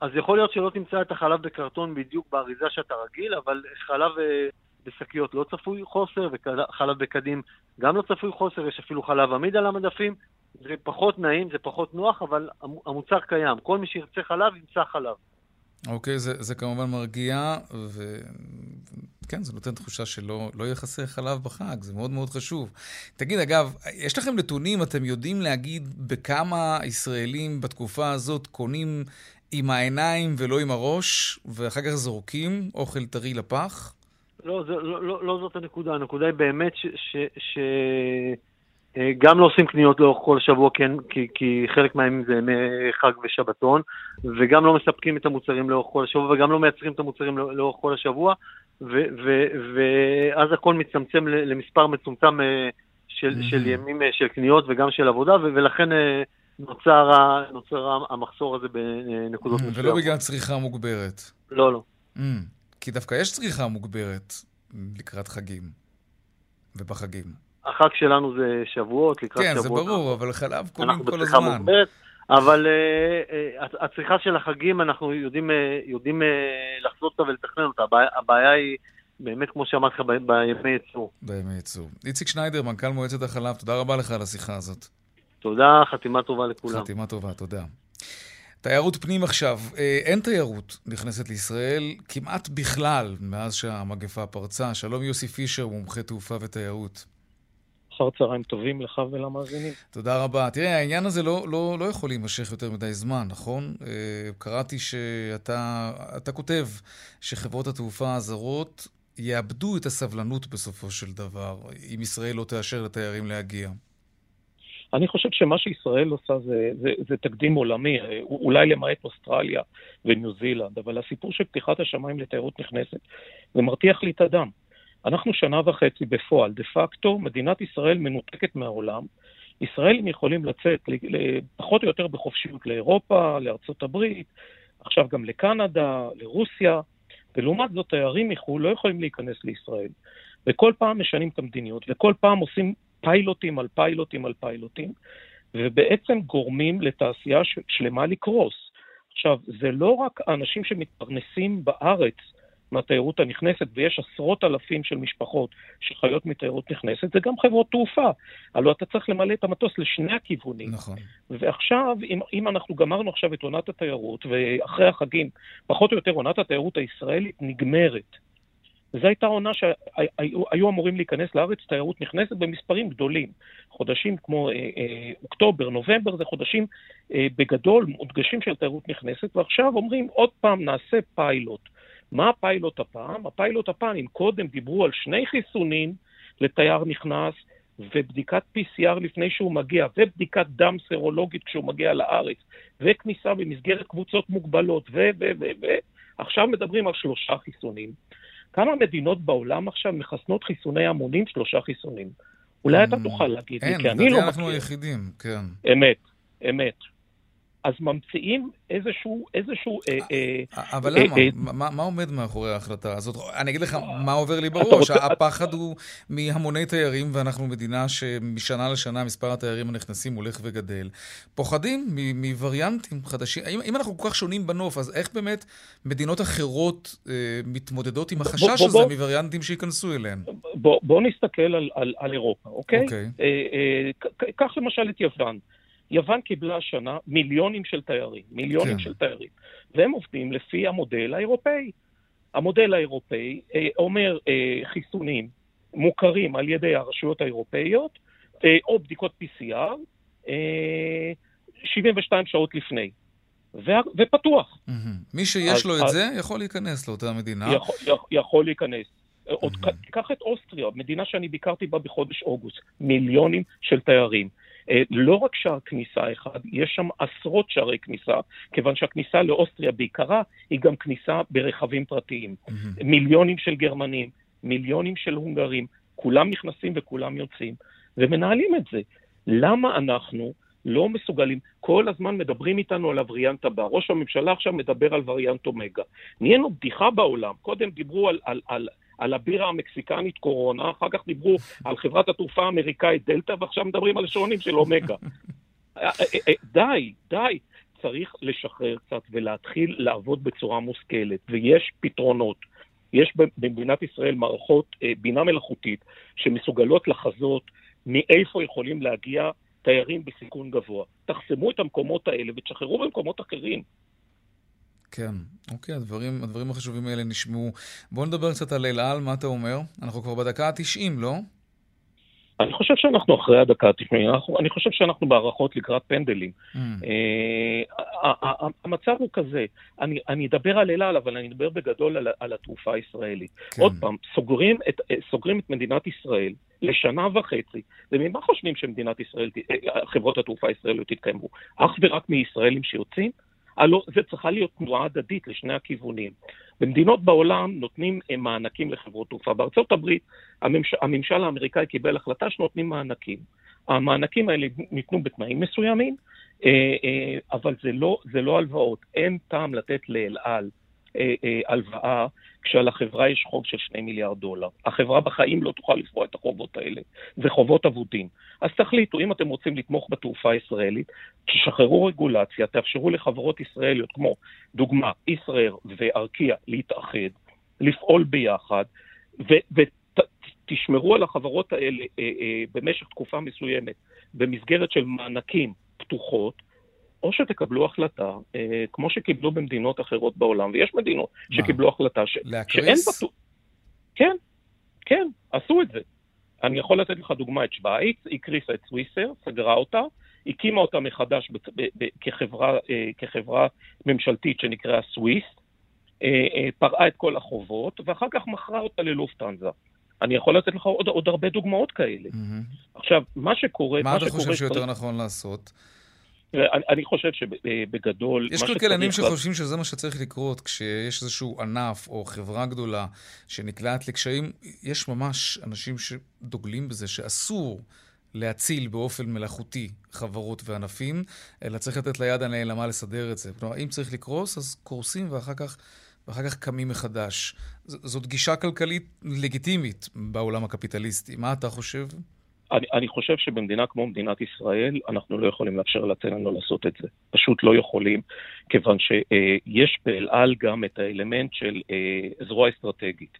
אז יכול להיות שלא תמצא את החלב בקרטון בדיוק באריזה שאתה רגיל, אבל חלב אה, בשקיות לא צפוי חוסר, וחלב בקדים גם לא צפוי חוסר, יש אפילו חלב עמיד על המדפים. זה פחות נעים, זה פחות נוח, אבל המוצר קיים. כל מי שירצה חלב, ימצא חלב. אוקיי, זה, זה כמובן מרגיע, וכן, זה נותן תחושה שלא לא יהיה חסר חלב בחג, זה מאוד מאוד חשוב. תגיד, אגב, יש לכם נתונים, אתם יודעים להגיד בכמה ישראלים בתקופה הזאת קונים עם העיניים ולא עם הראש, ואחר כך זורקים אוכל טרי לפח? לא, זה, לא, לא, לא זאת הנקודה. הנקודה היא באמת ש... ש, ש... אה, גם לא עושים קניות לאורך כל השבוע, כן, כי, כי חלק מהימים זה ימי חג ושבתון, וגם לא מספקים את המוצרים לאורך כל השבוע, וגם לא מייצרים את המוצרים לא, לאורך כל השבוע, ו, ו, ואז הכל מצטמצם למספר מצומצם אה, של, mm-hmm. של ימים אה, של קניות וגם של עבודה, ולכן נוצר, נוצר המחסור הזה בנקודות mm, מסוימות. ולא בגלל צריכה מוגברת. לא, לא. Mm, כי דווקא יש צריכה מוגברת לקראת חגים ובחגים. החג שלנו זה שבועות, לקראת כן, שבועות. כן, זה ברור, אבל חלב קונים כל הזמן. מוגברת, אבל uh, uh, הצריכה של החגים, אנחנו יודעים, uh, יודעים uh, לחזות אותה ולתכנן אותה. הבעיה, הבעיה היא... באמת, כמו שאמרתי לך, בימי ייצור. בימי ייצור. איציק שניידר, מנכ"ל מועצת החלב, תודה רבה לך על השיחה הזאת. תודה, חתימה טובה לכולם. חתימה טובה, תודה. תיירות פנים עכשיו. אין תיירות נכנסת לישראל כמעט בכלל מאז שהמגפה פרצה. שלום יוסי פישר, מומחה תעופה ותיירות. אחר צהריים טובים לך ולמאזינים. תודה רבה. תראה, העניין הזה לא, לא, לא יכול להימשך יותר מדי זמן, נכון? אה, קראתי שאתה כותב שחברות התעופה הזרות יאבדו את הסבלנות בסופו של דבר, אם ישראל לא תאשר לתיירים להגיע. אני חושב שמה שישראל עושה זה, זה, זה תקדים עולמי, אולי למעט אוסטרליה וניו זילנד, אבל הסיפור של פתיחת השמיים לתיירות נכנסת, זה מרתיח לי את הדם. אנחנו שנה וחצי בפועל, דה פקטו, מדינת ישראל מנותקת מהעולם. ישראלים יכולים לצאת פחות או יותר בחופשיות לאירופה, לארצות הברית, עכשיו גם לקנדה, לרוסיה, ולעומת זאת תיירים מחו"ל לא יכולים להיכנס לישראל. וכל פעם משנים את המדיניות, וכל פעם עושים פיילוטים על פיילוטים על פיילוטים, ובעצם גורמים לתעשייה שלמה לקרוס. עכשיו, זה לא רק האנשים שמתפרנסים בארץ מהתיירות הנכנסת, ויש עשרות אלפים של משפחות שחיות מתיירות נכנסת, זה גם חברות תעופה. הלוא אתה צריך למלא את המטוס לשני הכיוונים. נכון. ועכשיו, אם, אם אנחנו גמרנו עכשיו את עונת התיירות, ואחרי החגים, פחות או יותר עונת התיירות הישראלית נגמרת. זו הייתה עונה שהיו אמורים להיכנס לארץ תיירות נכנסת במספרים גדולים. חודשים כמו אה, אה, אוקטובר, נובמבר, זה חודשים אה, בגדול מודגשים של תיירות נכנסת, ועכשיו אומרים עוד פעם נעשה פיילוט. מה הפיילוט הפעם? הפיילוט הפעם, אם קודם דיברו על שני חיסונים לתייר נכנס, ובדיקת PCR לפני שהוא מגיע, ובדיקת דם סרולוגית כשהוא מגיע לארץ, וכניסה במסגרת קבוצות מוגבלות, ו... ו... ו... ו... עכשיו מדברים על שלושה חיסונים. כמה מדינות בעולם עכשיו מחסנות חיסוני המונים שלושה חיסונים? אולי אתה mm, תוכל להגיד לי, כי אני לא מכיר. אין, אנחנו היחידים, כן. אמת, אמת. אז ממציאים איזשהו... איזשהו אה, אה, אבל אה, למה? מה, מה עומד מאחורי ההחלטה הזאת? אני אגיד לך מה עובר לי בראש. הפחד הוא מהמוני תיירים, ואנחנו מדינה שמשנה לשנה מספר התיירים הנכנסים הולך וגדל. פוחדים מווריאנטים חדשים. אם, אם אנחנו כל כך שונים בנוף, אז איך באמת מדינות אחרות מתמודדות עם החשש הזה מווריאנטים שייכנסו אליהן? בוא, בוא נסתכל על, על, על אירופה, אוקיי? אוקיי. קח למשל את יוון. יוון קיבלה השנה מיליונים של תיירים, מיליונים כן. של תיירים, והם עובדים לפי המודל האירופאי. המודל האירופאי אומר חיסונים מוכרים על ידי הרשויות האירופאיות, או בדיקות PCR, 72 שעות לפני. ופתוח. מי שיש לו את זה, יכול להיכנס לאותה מדינה. יכול להיכנס. עוד קח את אוסטריה, מדינה שאני ביקרתי בה בחודש אוגוסט, מיליונים של תיירים. אה, לא רק שער כניסה אחד, יש שם עשרות שערי כניסה, כיוון שהכניסה לאוסטריה בעיקרה היא גם כניסה ברכבים פרטיים. מיליונים של גרמנים, מיליונים של הונגרים, כולם נכנסים וכולם יוצאים, ומנהלים את זה. למה אנחנו לא מסוגלים, כל הזמן מדברים איתנו על הווריאנט הבא. ראש הממשלה עכשיו מדבר על וריאנט אומגה. נהיינו בדיחה בעולם. קודם דיברו על, על, על, על הבירה המקסיקנית קורונה, אחר כך דיברו על חברת התעופה האמריקאית דלתא, ועכשיו מדברים על שעונים של אומגה. אה, אה, אה, די, די. צריך לשחרר קצת ולהתחיל לעבוד בצורה מושכלת, ויש פתרונות. יש במדינת ישראל מערכות בינה מלאכותית שמסוגלות לחזות מאיפה יכולים להגיע תיירים בסיכון גבוה. תחסמו את המקומות האלה ותשחררו במקומות אחרים. כן, אוקיי, הדברים, הדברים החשובים האלה נשמעו. בואו נדבר קצת על אל על, מה אתה אומר? אנחנו כבר בדקה ה-90, לא? אני חושב שאנחנו אחרי הדקה ה-90, אני חושב שאנחנו בהערכות לקראת פנדלים. Mm. Uh, המצב הוא כזה, אני, אני אדבר על אל על, אבל אני אדבר בגדול על, על התעופה הישראלית. כן. עוד פעם, סוגרים את, אה, סוגרים את מדינת ישראל לשנה וחצי, וממה חושבים שמדינת ישראל, אה, חברות התעופה הישראליות יתקיימו? אך ורק מישראלים שיוצאים? הלוא זה צריכה להיות תנועה הדדית לשני הכיוונים. במדינות בעולם נותנים אה, מענקים לחברות תעופה. בארצות הברית הממש... הממשל האמריקאי קיבל החלטה שנותנים מענקים. המענקים האלה ניתנו בתנאים מסוימים, אה, אה, אבל זה לא, זה לא הלוואות. אין טעם לתת לאל על הלוואה כשלחברה יש חוב של 2 מיליארד דולר. החברה בחיים לא תוכל לפרוע את החובות האלה. זה חובות אבודים. אז תחליטו, אם אתם רוצים לתמוך בתעופה הישראלית, תשחררו רגולציה, תאפשרו לחברות ישראליות כמו, דוגמה, ישראייר וארקיע להתאחד, לפעול ביחד, ותשמרו על החברות האלה אה, אה, במשך תקופה מסוימת במסגרת של מענקים פתוחות, או שתקבלו החלטה, אה, כמו שקיבלו במדינות אחרות בעולם, ויש מדינות מה? שקיבלו החלטה ש... שאין בטוח... כן, כן, עשו את זה. אני יכול לתת לך דוגמה את שווייץ, היא הקריסה את סוויסר, סגרה אותה, הקימה אותה מחדש ב- ב- ב- כחברה, אה, כחברה ממשלתית שנקראה סוויס, אה, אה, פרעה את כל החובות, ואחר כך מכרה אותה ללופטנזה. אני יכול לתת לך עוד, עוד הרבה דוגמאות כאלה. Mm-hmm. עכשיו, מה שקורה... מה, מה אתה חושב שיותר. נכון לעשות? אני, אני חושב שבגדול... יש כלכלנים שחושבים שזה מה שצריך לקרות כשיש איזשהו ענף או חברה גדולה שנקלעת לקשיים. יש ממש אנשים שדוגלים בזה שאסור להציל באופן מלאכותי חברות וענפים, אלא צריך לתת ליד הנעלמה לסדר את זה. כלומר, אם צריך לקרוס, אז קורסים ואחר כך... ואחר כך קמים מחדש. ז- זאת גישה כלכלית לגיטימית בעולם הקפיטליסטי. מה אתה חושב? אני, אני חושב שבמדינה כמו מדינת ישראל, אנחנו לא יכולים לאפשר לעצמנו לעשות את זה. פשוט לא יכולים, כיוון שיש באל על גם את האלמנט של אה, זרוע אסטרטגית.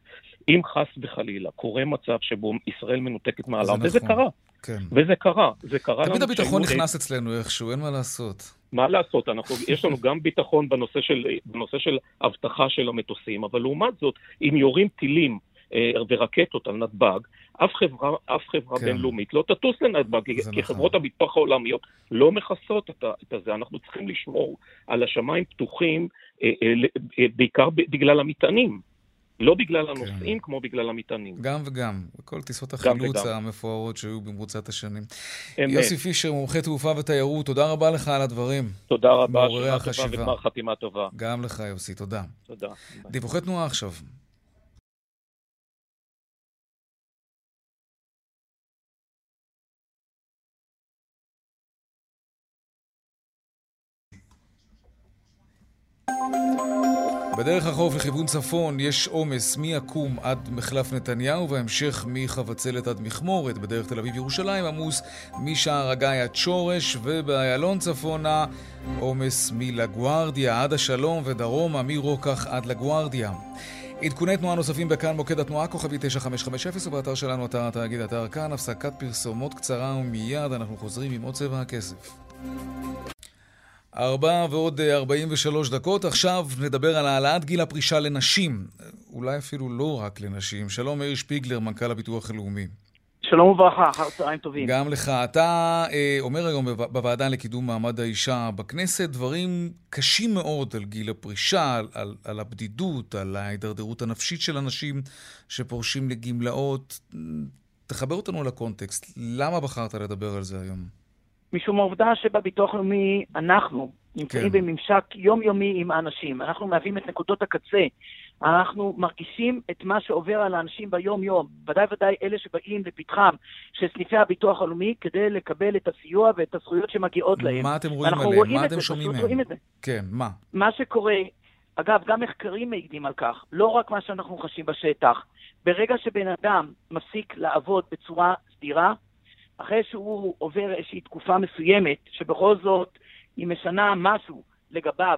אם חס וחלילה קורה מצב שבו ישראל מנותקת מעליו, וזה נכון. קרה. כן. וזה קרה, זה קרה תמיד הביטחון נכנס אצלנו איכשהו, אין מה לעשות. מה לעשות, אנחנו, יש לנו גם ביטחון בנושא של, בנושא של אבטחה של המטוסים, אבל לעומת זאת, אם יורים טילים אה, ורקטות על נתב"ג, אף חברה, אף חברה כן. בינלאומית לא תטוס לנתב"ג, כי נכון. חברות הביטוח העולמיות לא מכסות את, את זה. אנחנו צריכים לשמור על השמיים פתוחים, אה, אה, בעיקר בגלל המטענים. לא בגלל כן. הנוסעים, כן. כמו בגלל המטענים. גם וגם, וכל טיסות החילוץ המפוארות שהיו במרוצת השנים. אמת. יוסי פישר, מומחה תעופה ותיירות, תודה רבה לך על הדברים. תודה רבה, שנה טובה וגמר חתימה טובה. גם לך, יוסי, תודה. תודה. דיווחי תנועה עכשיו. בדרך החוף לכיוון צפון יש עומס מעקום עד מחלף נתניהו והמשך מחבצלת עד מכמורת. בדרך תל אביב-ירושלים עמוס משער הגיא עד שורש ובאיילון צפונה עומס מלגוארדיה עד השלום ודרומה מרוקח עד לגוארדיה. עדכוני תנועה נוספים בכאן מוקד התנועה כוכבי 9550 ובאתר שלנו אתר התאגיד אתר כאן הפסקת פרסומות קצרה ומיד אנחנו חוזרים עם עוד צבע הכסף. ארבע ועוד 43 דקות. עכשיו נדבר על העלאת גיל הפרישה לנשים. אולי אפילו לא רק לנשים. שלום, מאיר שפיגלר, מנכ"ל הביטוח הלאומי. שלום וברכה, אחר צהריים טובים. גם לך. אתה אה, אומר היום בוועדה לקידום מעמד האישה בכנסת דברים קשים מאוד על גיל הפרישה, על, על, על הבדידות, על ההידרדרות הנפשית של אנשים שפורשים לגמלאות. תחבר אותנו לקונטקסט. למה בחרת לדבר על זה היום? משום העובדה שבביטוח לאומי אנחנו נמצאים כן. בממשק יומיומי עם האנשים. אנחנו מהווים את נקודות הקצה. אנחנו מרגישים את מה שעובר על האנשים ביום-יום. ודאי ודאי אלה שבאים לפתחם של סניפי הביטוח הלאומי כדי לקבל את הסיוע ואת הזכויות שמגיעות להם. מה אתם רואים עליהם? רואים מה אתם שומעים מהם? רואים את זה. כן, מה? מה שקורה, אגב, גם מחקרים מעידים על כך, לא רק מה שאנחנו חשים בשטח. ברגע שבן אדם מפסיק לעבוד בצורה סדירה, אחרי שהוא עובר איזושהי תקופה מסוימת, שבכל זאת היא משנה משהו לגביו,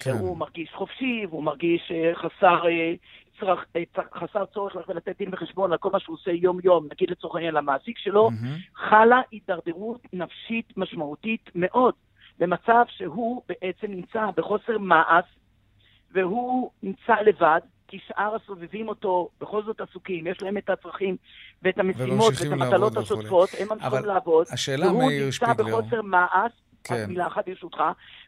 כן. שהוא מרגיש חופשי והוא מרגיש אה, חסר, אה, צרכ, אה, חסר צורך לתת דין וחשבון על כל מה שהוא עושה יום-יום, נגיד לצורך העניין למעסיק שלו, mm-hmm. חלה הידרדרות נפשית משמעותית מאוד, במצב שהוא בעצם נמצא בחוסר מעש, והוא נמצא לבד, כי שאר הסובבים אותו בכל זאת עסוקים, יש להם את הצרכים ואת המשימות ואת המטלות השוטפות, הם ממשיכים לעבוד, השאלה, והוא נמצא בחוסר מעש, כן. רק מילה אחת ברשותך,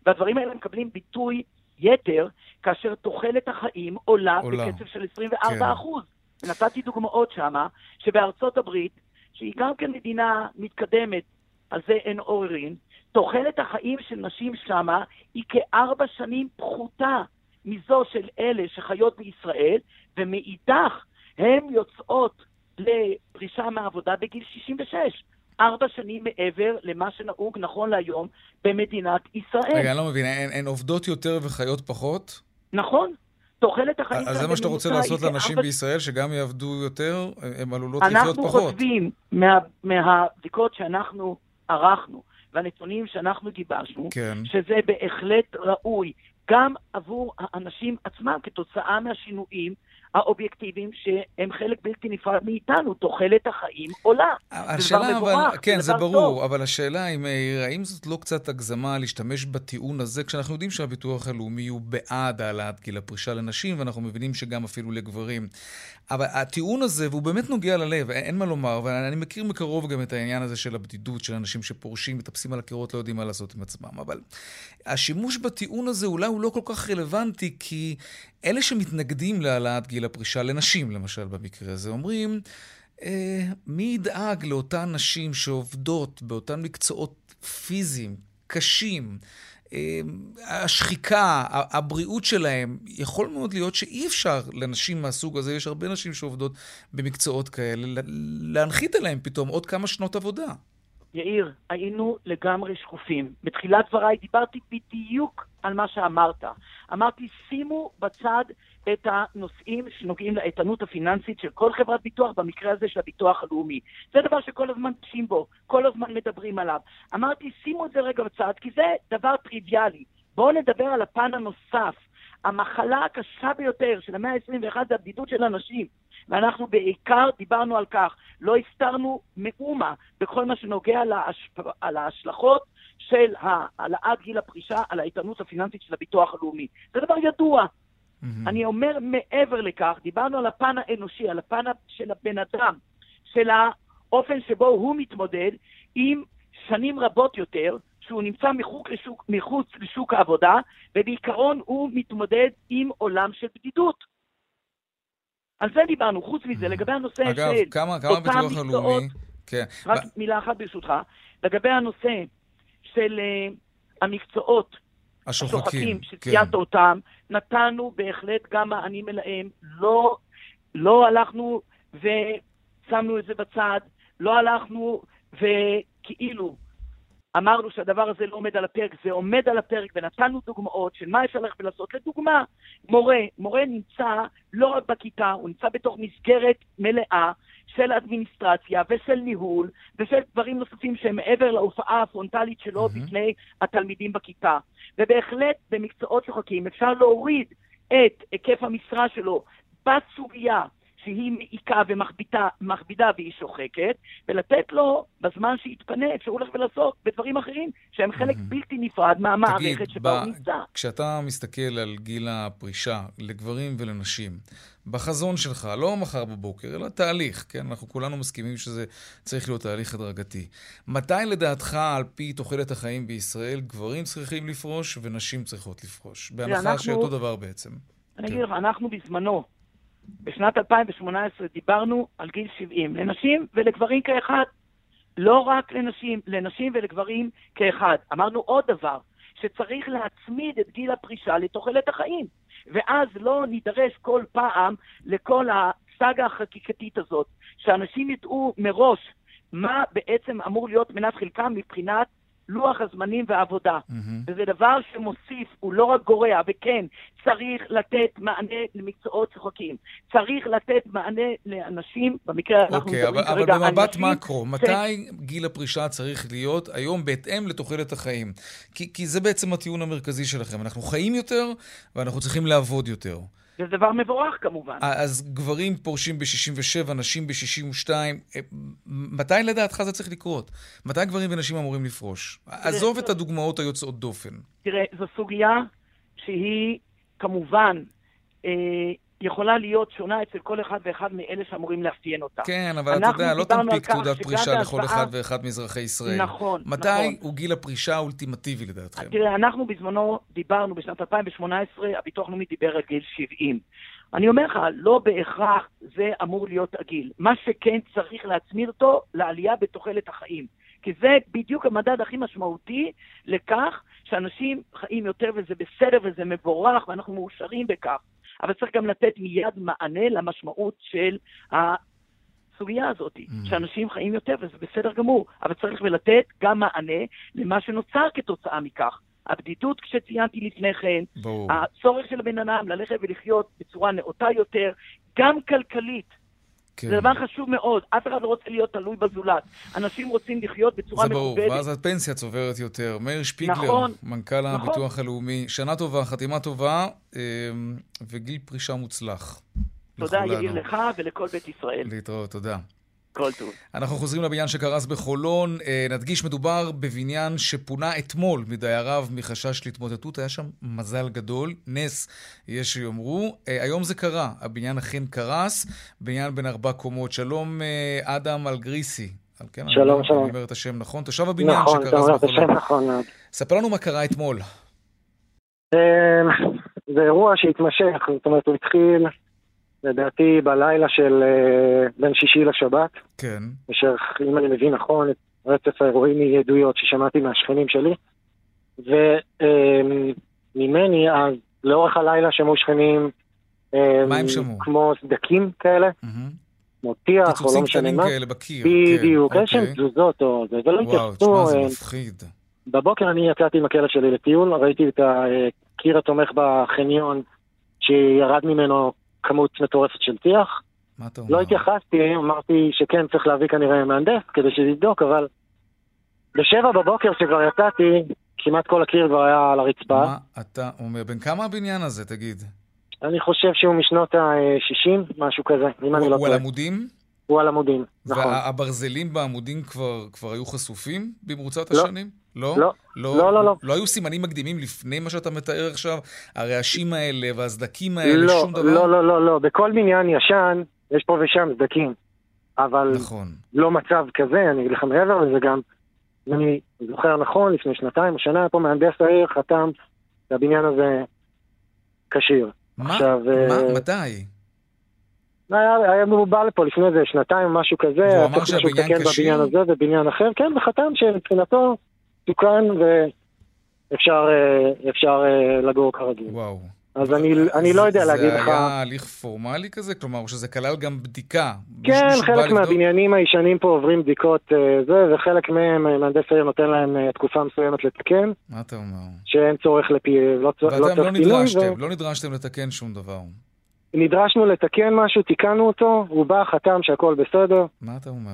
והדברים האלה מקבלים ביטוי יתר כאשר תוחלת החיים עולה, עולה. בקצב של 24 כן. אחוז. נתתי דוגמאות שמה, שבארצות הברית, שהיא גם כן מדינה מתקדמת, על זה אין עוררין, תוחלת החיים של נשים שמה היא כארבע שנים פחותה מזו של אלה שחיות בישראל, ומאידך הן יוצאות לפרישה מעבודה בגיל 66. ארבע שנים מעבר למה שנהוג נכון להיום במדינת ישראל. רגע, אני לא מבין, הן, הן עובדות יותר וחיות פחות? נכון. תוחלת החיים אז זה מה שאתה רוצה לעשות לאנשים ארבע... בישראל, שגם יעבדו יותר, הן עלולות לחיות פחות. אנחנו חושבים מה, מהבדיקות שאנחנו ערכנו, והנתונים שאנחנו גיבשנו, כן. שזה בהחלט ראוי גם עבור האנשים עצמם כתוצאה מהשינויים האובייקטיביים שהם חלק בלתי נפרד מאיתנו. תוחלת החיים עולה. השאלה, אבל, מבורך, כן, זה ברור, טוב. אבל השאלה אם, האם זאת לא קצת הגזמה להשתמש בטיעון הזה, כשאנחנו יודעים שהביטוח הלאומי הוא בעד העלאת גיל הפרישה לנשים, ואנחנו מבינים שגם אפילו לגברים. אבל הטיעון הזה, והוא באמת נוגע ללב, אין מה לומר, ואני מכיר מקרוב גם את העניין הזה של הבדידות, של אנשים שפורשים, מטפסים על הקירות, לא יודעים מה לעשות עם עצמם. אבל השימוש בטיעון הזה אולי הוא לא כל כך רלוונטי, כי אלה שמתנגדים להעלאת גיל הפרישה, לנשים למשל במקרה הזה, אומרים, אה, מי ידאג לאותן נשים שעובדות באותן מקצועות פיזיים, קשים, אה, השחיקה, הבריאות שלהם, יכול מאוד להיות שאי אפשר לנשים מהסוג הזה, יש הרבה נשים שעובדות במקצועות כאלה, להנחית עליהם פתאום עוד כמה שנות עבודה. יאיר, היינו לגמרי שקופים. בתחילת דבריי דיברתי בדיוק על מה שאמרת. אמרתי, שימו בצד את הנושאים שנוגעים לאיתנות הפיננסית של כל חברת ביטוח, במקרה הזה של הביטוח הלאומי. זה דבר שכל הזמן פשים בו, כל הזמן מדברים עליו. אמרתי, שימו את זה רגע בצד, כי זה דבר טריוויאלי. בואו נדבר על הפן הנוסף. המחלה הקשה ביותר של המאה ה-21 זה הבדידות של אנשים. ואנחנו בעיקר דיברנו על כך, לא הסתרנו מאומה בכל מה שנוגע להשפ... על ההשלכות של העלאת גיל הפרישה על האיתנות הפיננסית של הביטוח הלאומי. זה דבר ידוע. Mm-hmm. אני אומר מעבר לכך, דיברנו על הפן האנושי, על הפן של הבן אדם, של האופן שבו הוא מתמודד עם שנים רבות יותר, שהוא נמצא מחוץ לשוק, מחוץ לשוק העבודה, ובעיקרון הוא מתמודד עם עולם של בדידות. על זה דיברנו. חוץ מזה, לגבי הנושא אגב, של כמה, כמה אותם מקצועות, כן. רק ב... מילה אחת ברשותך, לגבי הנושא של uh, המקצועות השוחקים, שציינת כן. אותם, נתנו בהחלט גם מענים אליהם. לא, לא הלכנו ושמנו את זה בצד, לא הלכנו וכאילו אמרנו שהדבר הזה לא עומד על הפרק, זה עומד על הפרק, ונתנו דוגמאות של מה אפשר ללכת ולעשות. לדוגמה, מורה, מורה נמצא לא רק בכיתה, הוא נמצא בתוך מסגרת מלאה של אדמיניסטרציה ושל ניהול ושל דברים נוספים שהם מעבר להופעה הפרונטלית שלו mm-hmm. בפני התלמידים בכיתה. ובהחלט במקצועות שוחקים אפשר להוריד את היקף המשרה שלו בסוגיה שהיא מעיקה ומכבידה והיא שוחקת, ולתת לו, בזמן שיתפנה, אפשר הולך ולעסוק בדברים אחרים שהם חלק בלתי נפרד מהמערכת שבה הוא נמצא. כשאתה מסתכל על גיל הפרישה לגברים ולנשים, בחזון שלך, לא מחר בבוקר, אלא תהליך, כן? אנחנו כולנו מסכימים שזה צריך להיות תהליך הדרגתי. מתי לדעתך, על פי תוחלת החיים בישראל, גברים צריכים לפרוש ונשים צריכות לפרוש? בהנחה שאותו דבר בעצם. אני אגיד לך, אנחנו בזמנו, בשנת 2018, דיברנו על גיל 70, לנשים ולגברים כאחד. לא רק לנשים, לנשים ולגברים כאחד. אמרנו עוד דבר, שצריך להצמיד את גיל הפרישה לתוחלת החיים. ואז לא נידרש כל פעם לכל הסאגה החקיקתית הזאת, שאנשים ידעו מראש מה בעצם אמור להיות מנת חלקם מבחינת לוח הזמנים והעבודה. Mm-hmm. וזה דבר שמוסיף, הוא לא רק גורע, וכן, צריך לתת מענה למקצועות שוחקים. צריך לתת מענה לאנשים, במקרה okay, אנחנו אוקיי, מדברים כרגע על נשים... אבל במבט מקרו, ש... מתי גיל הפרישה צריך להיות היום בהתאם לתוחלת החיים? כי, כי זה בעצם הטיעון המרכזי שלכם. אנחנו חיים יותר ואנחנו צריכים לעבוד יותר. זה דבר מבורך כמובן. אז גברים פורשים ב-67, נשים ב-62. אה, מתי לדעתך זה צריך לקרות? מתי גברים ונשים אמורים לפרוש? עזוב את הדוגמאות היוצאות דופן. תראה, זו סוגיה שהיא כמובן אה, יכולה להיות שונה אצל כל אחד ואחד מאלה שאמורים לאפיין אותה. כן, אבל אתה יודע, לא תנפיק תעודת פרישה לכל אחד ואחד מאזרחי ישראל. נכון, מתי נכון. מתי הוא גיל הפרישה האולטימטיבי לדעתכם? תראה, אנחנו בזמנו דיברנו, בשנת 2018, הביטוח הלאומי דיבר על גיל 70. אני אומר לך, לא בהכרח זה אמור להיות הגיל. מה שכן צריך להצמיד אותו לעלייה בתוחלת החיים. כי זה בדיוק המדד הכי משמעותי לכך שאנשים חיים יותר וזה בסדר וזה מבורך ואנחנו מאושרים בכך. אבל צריך גם לתת מיד מענה למשמעות של הסוגיה הזאת, mm. שאנשים חיים יותר וזה בסדר גמור, אבל צריך לתת גם מענה למה שנוצר כתוצאה מכך. הבדידות, כשציינתי לפני כן, ברור. הצורך של הבן אדם ללכת ולחיות בצורה נאותה יותר, גם כלכלית. כן. זה דבר חשוב מאוד, אף אחד לא רוצה להיות תלוי בזולת. אנשים רוצים לחיות בצורה מכובדת. זה ברור, ואז הפנסיה צוברת יותר. מאיר שפיגלר, נכון, מנכ"ל נכון. הביטוח הלאומי, שנה טובה, חתימה טובה אמ, וגיל פרישה מוצלח. תודה, יאיר, לך ולכל בית ישראל. להתראות, תודה. כל טוב. אנחנו חוזרים לבניין שקרס בחולון. אה, נדגיש, מדובר בבניין שפונה אתמול מדייריו מחשש להתמוטטות. היה שם מזל גדול, נס, יש שיאמרו. אה, היום זה קרה, הבניין אכן קרס, בניין בן ארבע קומות. שלום, אה, אדם אלגריסי. כן, שלום, אני שלום. אני אומר את השם נכון? תושב הבניין נכון, שקרס בחולון. נכון, אתה אומר את השם נכון. ספר לנו מה קרה אתמול. זה אירוע שהתמשך, זאת אומרת, הוא התחיל... לדעתי בלילה של uh, בין שישי לשבת. כן. אשר, אם אני מבין נכון, את רצף האירועים מעדויות ששמעתי מהשכנים שלי. וממני, אז לאורך הלילה שמעו שכנים... מה הם שמעו? כמו סדקים כאלה. כמו טיח, או לא משנה מה. כאלה בקיר. בדיוק, כן, איזשהם אוקיי. תזוזות או זה, ולא התייחסו. וואו, תשמע, זה מפחיד. בבוקר אני יצאתי עם הכלב שלי לטיול, ראיתי את הקיר התומך בחניון, שירד ממנו כמות מטורפת של טיח. מה אתה אומר? לא התייחסתי, אמרתי שכן, צריך להביא כנראה מהנדס כדי שיבדוק, אבל בשבע בבוקר שכבר יצאתי, כמעט כל הקיר כבר היה על הרצפה. מה אתה אומר? בן כמה הבניין הזה, תגיד? אני חושב שהוא משנות ה-60, משהו כזה, אם אני לא טועה. הוא על עמודים? הוא על עמודים, נכון. והברזלים בעמודים כבר, כבר היו חשופים במרוצת לא. השנים? לא? לא. לא, לא, לא. לא, לא היו סימנים מקדימים לפני מה שאתה מתאר עכשיו? הרעשים האלה והסדקים האלה, לא, שום דבר? לא, לא, לא, לא. בכל בניין ישן יש פה ושם סדקים. אבל נכון. לא מצב כזה, אני אגיד לך מעבר לזה גם, אני זוכר נכון, לפני שנתיים או שנה, פה מהנדס העיר חתם שהבניין הזה כשיר. מה? עכשיו, מה? Uh, מתי? היה, היה בא לפה לפני איזה שנתיים, משהו כזה. והוא אמר שהבניין כשיר? בבניין הזה ובניין אחר, כן, וחתם שמבחינתו תוקן ואפשר אפשר, לגור כרגיל. וואו. אז אני, אני לא יודע להגיד לך... זה היה הליך פורמלי כזה? כלומר, שזה כלל גם בדיקה? כן, חלק מהבניינים הישנים פה עוברים בדיקות זה, וחלק מהם, מהנדס העיר נותן להם תקופה מסוימת לתקן. מה אתה אומר? שאין צורך לפי... לא, ואתם לא, לא נדרשתם, ו... לא נדרשתם לתקן שום דבר. נדרשנו לתקן משהו, תיקנו אותו, הוא בא, חתם שהכל בסדר. מה אתה אומר?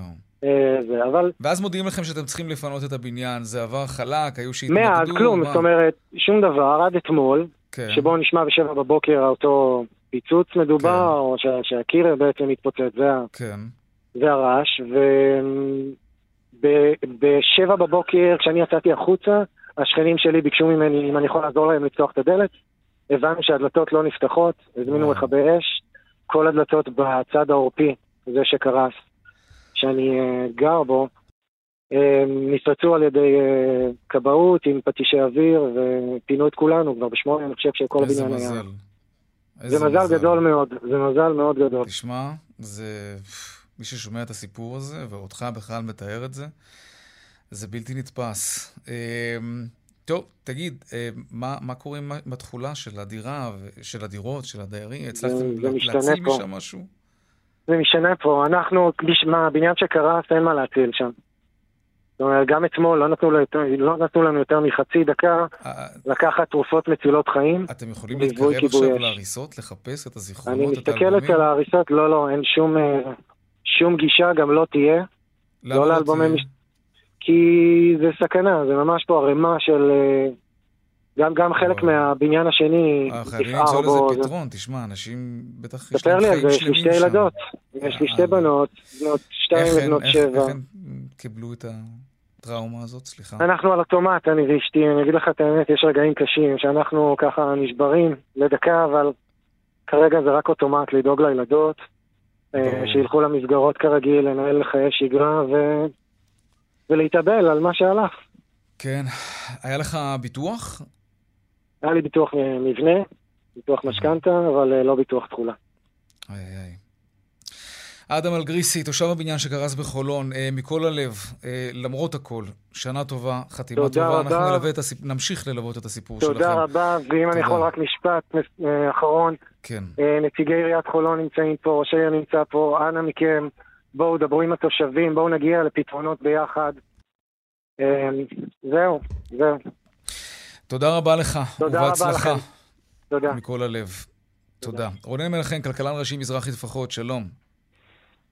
זה, אבל... ואז מודיעים לכם שאתם צריכים לפנות את הבניין, זה עבר חלק, היו שהתנגדו? מאז, כלום? זאת אומרת, שום דבר, עד אתמול, כן. שבו נשמע בשבע בבוקר אותו פיצוץ מדובר, כן. או שה, שהקיר בעצם מתפוצץ, זה, כן. זה הרעש. ובשבע בבוקר, כשאני יצאתי החוצה, השכנים שלי ביקשו ממני אם אני יכול לעזור להם לפתוח את הדלת. הבנו שהדלתות לא נפתחות, הזמינו מכבי אש, כל הדלתות בצד העורפי, זה שקרס, שאני uh, גר בו, uh, נפרצו על ידי כבאות עם פטישי אוויר, ופינו את כולנו כבר בשמונה, אני חושב שכל הבניין היה... זה מזל, מזל. גדול מאוד, זה מזל מאוד גדול. תשמע, זה... מי ששומע את הסיפור הזה, ואותך בכלל מתאר את זה, זה בלתי נתפס. טוב, תגיד, מה, מה קורה עם התכולה של הדירה, של הדירות, של הדיירים? הצלחתם להציל משם משהו? זה משתנה פה. אנחנו, מה, בניין שקרס, אין מה להציל שם. זאת אומרת, גם אתמול לא נתנו, יותר, לא נתנו לנו יותר מחצי דקה לקחת תרופות מצילות חיים. אתם יכולים להתקרב עכשיו להריסות, לחפש את הזיכרונות, את האלבומים? אני מסתכל אצל ההריסות, לא, לא, אין שום, שום גישה, גם לא תהיה. למה לא, לא לאלבומי מש... כי זה סכנה, זה ממש פה ערימה של... גם, גם חלק מהבניין השני נפער בו. חייבים למצוא לזה פתרון, תשמע, אנשים בטח יש להם חיים שלמים שם. יש לי שתי ילדות, יש לי שתי בנות, בנות שתיים ובנות שבע. איך הם קיבלו את הטראומה הזאת? סליחה. אנחנו על אוטומט, אני ואשתי, אני אגיד לך את האמת, יש רגעים קשים שאנחנו ככה נשברים לדקה, אבל כרגע זה רק אוטומט לדאוג לילדות, אה, שילכו למסגרות כרגיל, לנהל חיי שגרה ו... ולהתאבל על מה שהלך. כן. היה לך ביטוח? היה לי ביטוח מבנה, ביטוח משכנתה, אבל אה, לא ביטוח תכולה. איי איי. אדם אלגריסי, תושב הבניין שקרס בחולון, אה, מכל הלב, אה, למרות הכל, שנה טובה, חתימה טובה. רבה. אנחנו נלווה את הסיפ... נמשיך ללוות את הסיפור תודה שלכם. תודה רבה, ואם תודה. אני יכול רק משפט אחרון. כן. נציגי עיריית חולון נמצאים פה, ראש העיר נמצא פה, אנא מכם, בואו דברו עם התושבים, בואו נגיע לפתרונות ביחד. אה, זהו, זהו. תודה רבה לך, תודה ובהצלחה. רבה לכם. תודה. מכל הלב. תודה. רונן מנחם, כלכלן ראשי מזרחי טפחות, שלום.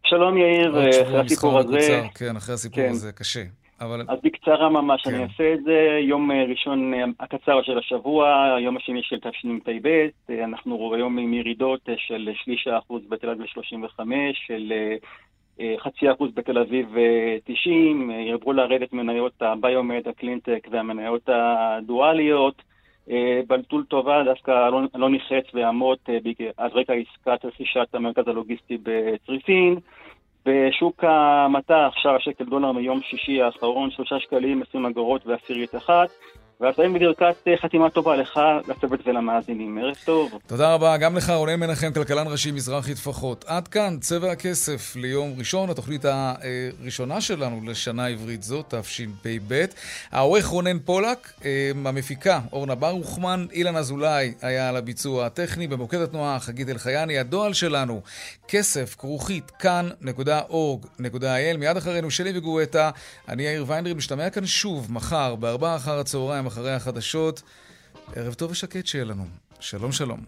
שלום יאיר, אחרי הסיפור הזה... כן, אחרי הסיפור כן. הזה, קשה. אבל... אז בקצרה ממש כן. אני אעשה את זה. יום ראשון הקצר של השבוע, היום השני של תשפ"ב, אנחנו היום עם ירידות של שליש האחוז בתל אביב 35, של חצי אחוז בתל אביב 90, ירבו לרדת מניות הביומד, הקלינטק והמניות הדואליות. בלטול טובה דווקא לא, לא נחץ ויעמוד על רקע עסקת רכישת המרכז הלוגיסטי בצריפין. בשוק המטח, שער השקל דולר מיום שישי האחרון, שלושה שקלים, עשרים אגורות ועשירית אחת. והפעמים בברכת אה, חתימה טובה לך, לצוות ולמאזינים. ערב טוב. תודה רבה, גם לך, רונן מנחם, כלכלן ראשי מזרחי טפחות. עד כאן, צבע הכסף ליום ראשון, התוכנית הראשונה שלנו לשנה עברית זו, תשפ"ב. העורך רונן פולק, אה, המפיקה אורנה ברוכמן, אילן אזולאי היה על הביצוע הטכני, במוקד התנועה חגית אלחייני, הדואל שלנו, כסף, כרוכית, כאן.org.il. מיד אחרינו שלי וגואטה, אני יאיר ויינרי, משתמע כאן שוב, מחר, בארבעה אחר הצהריים. אחרי החדשות. ערב טוב ושקט שיהיה לנו. שלום שלום.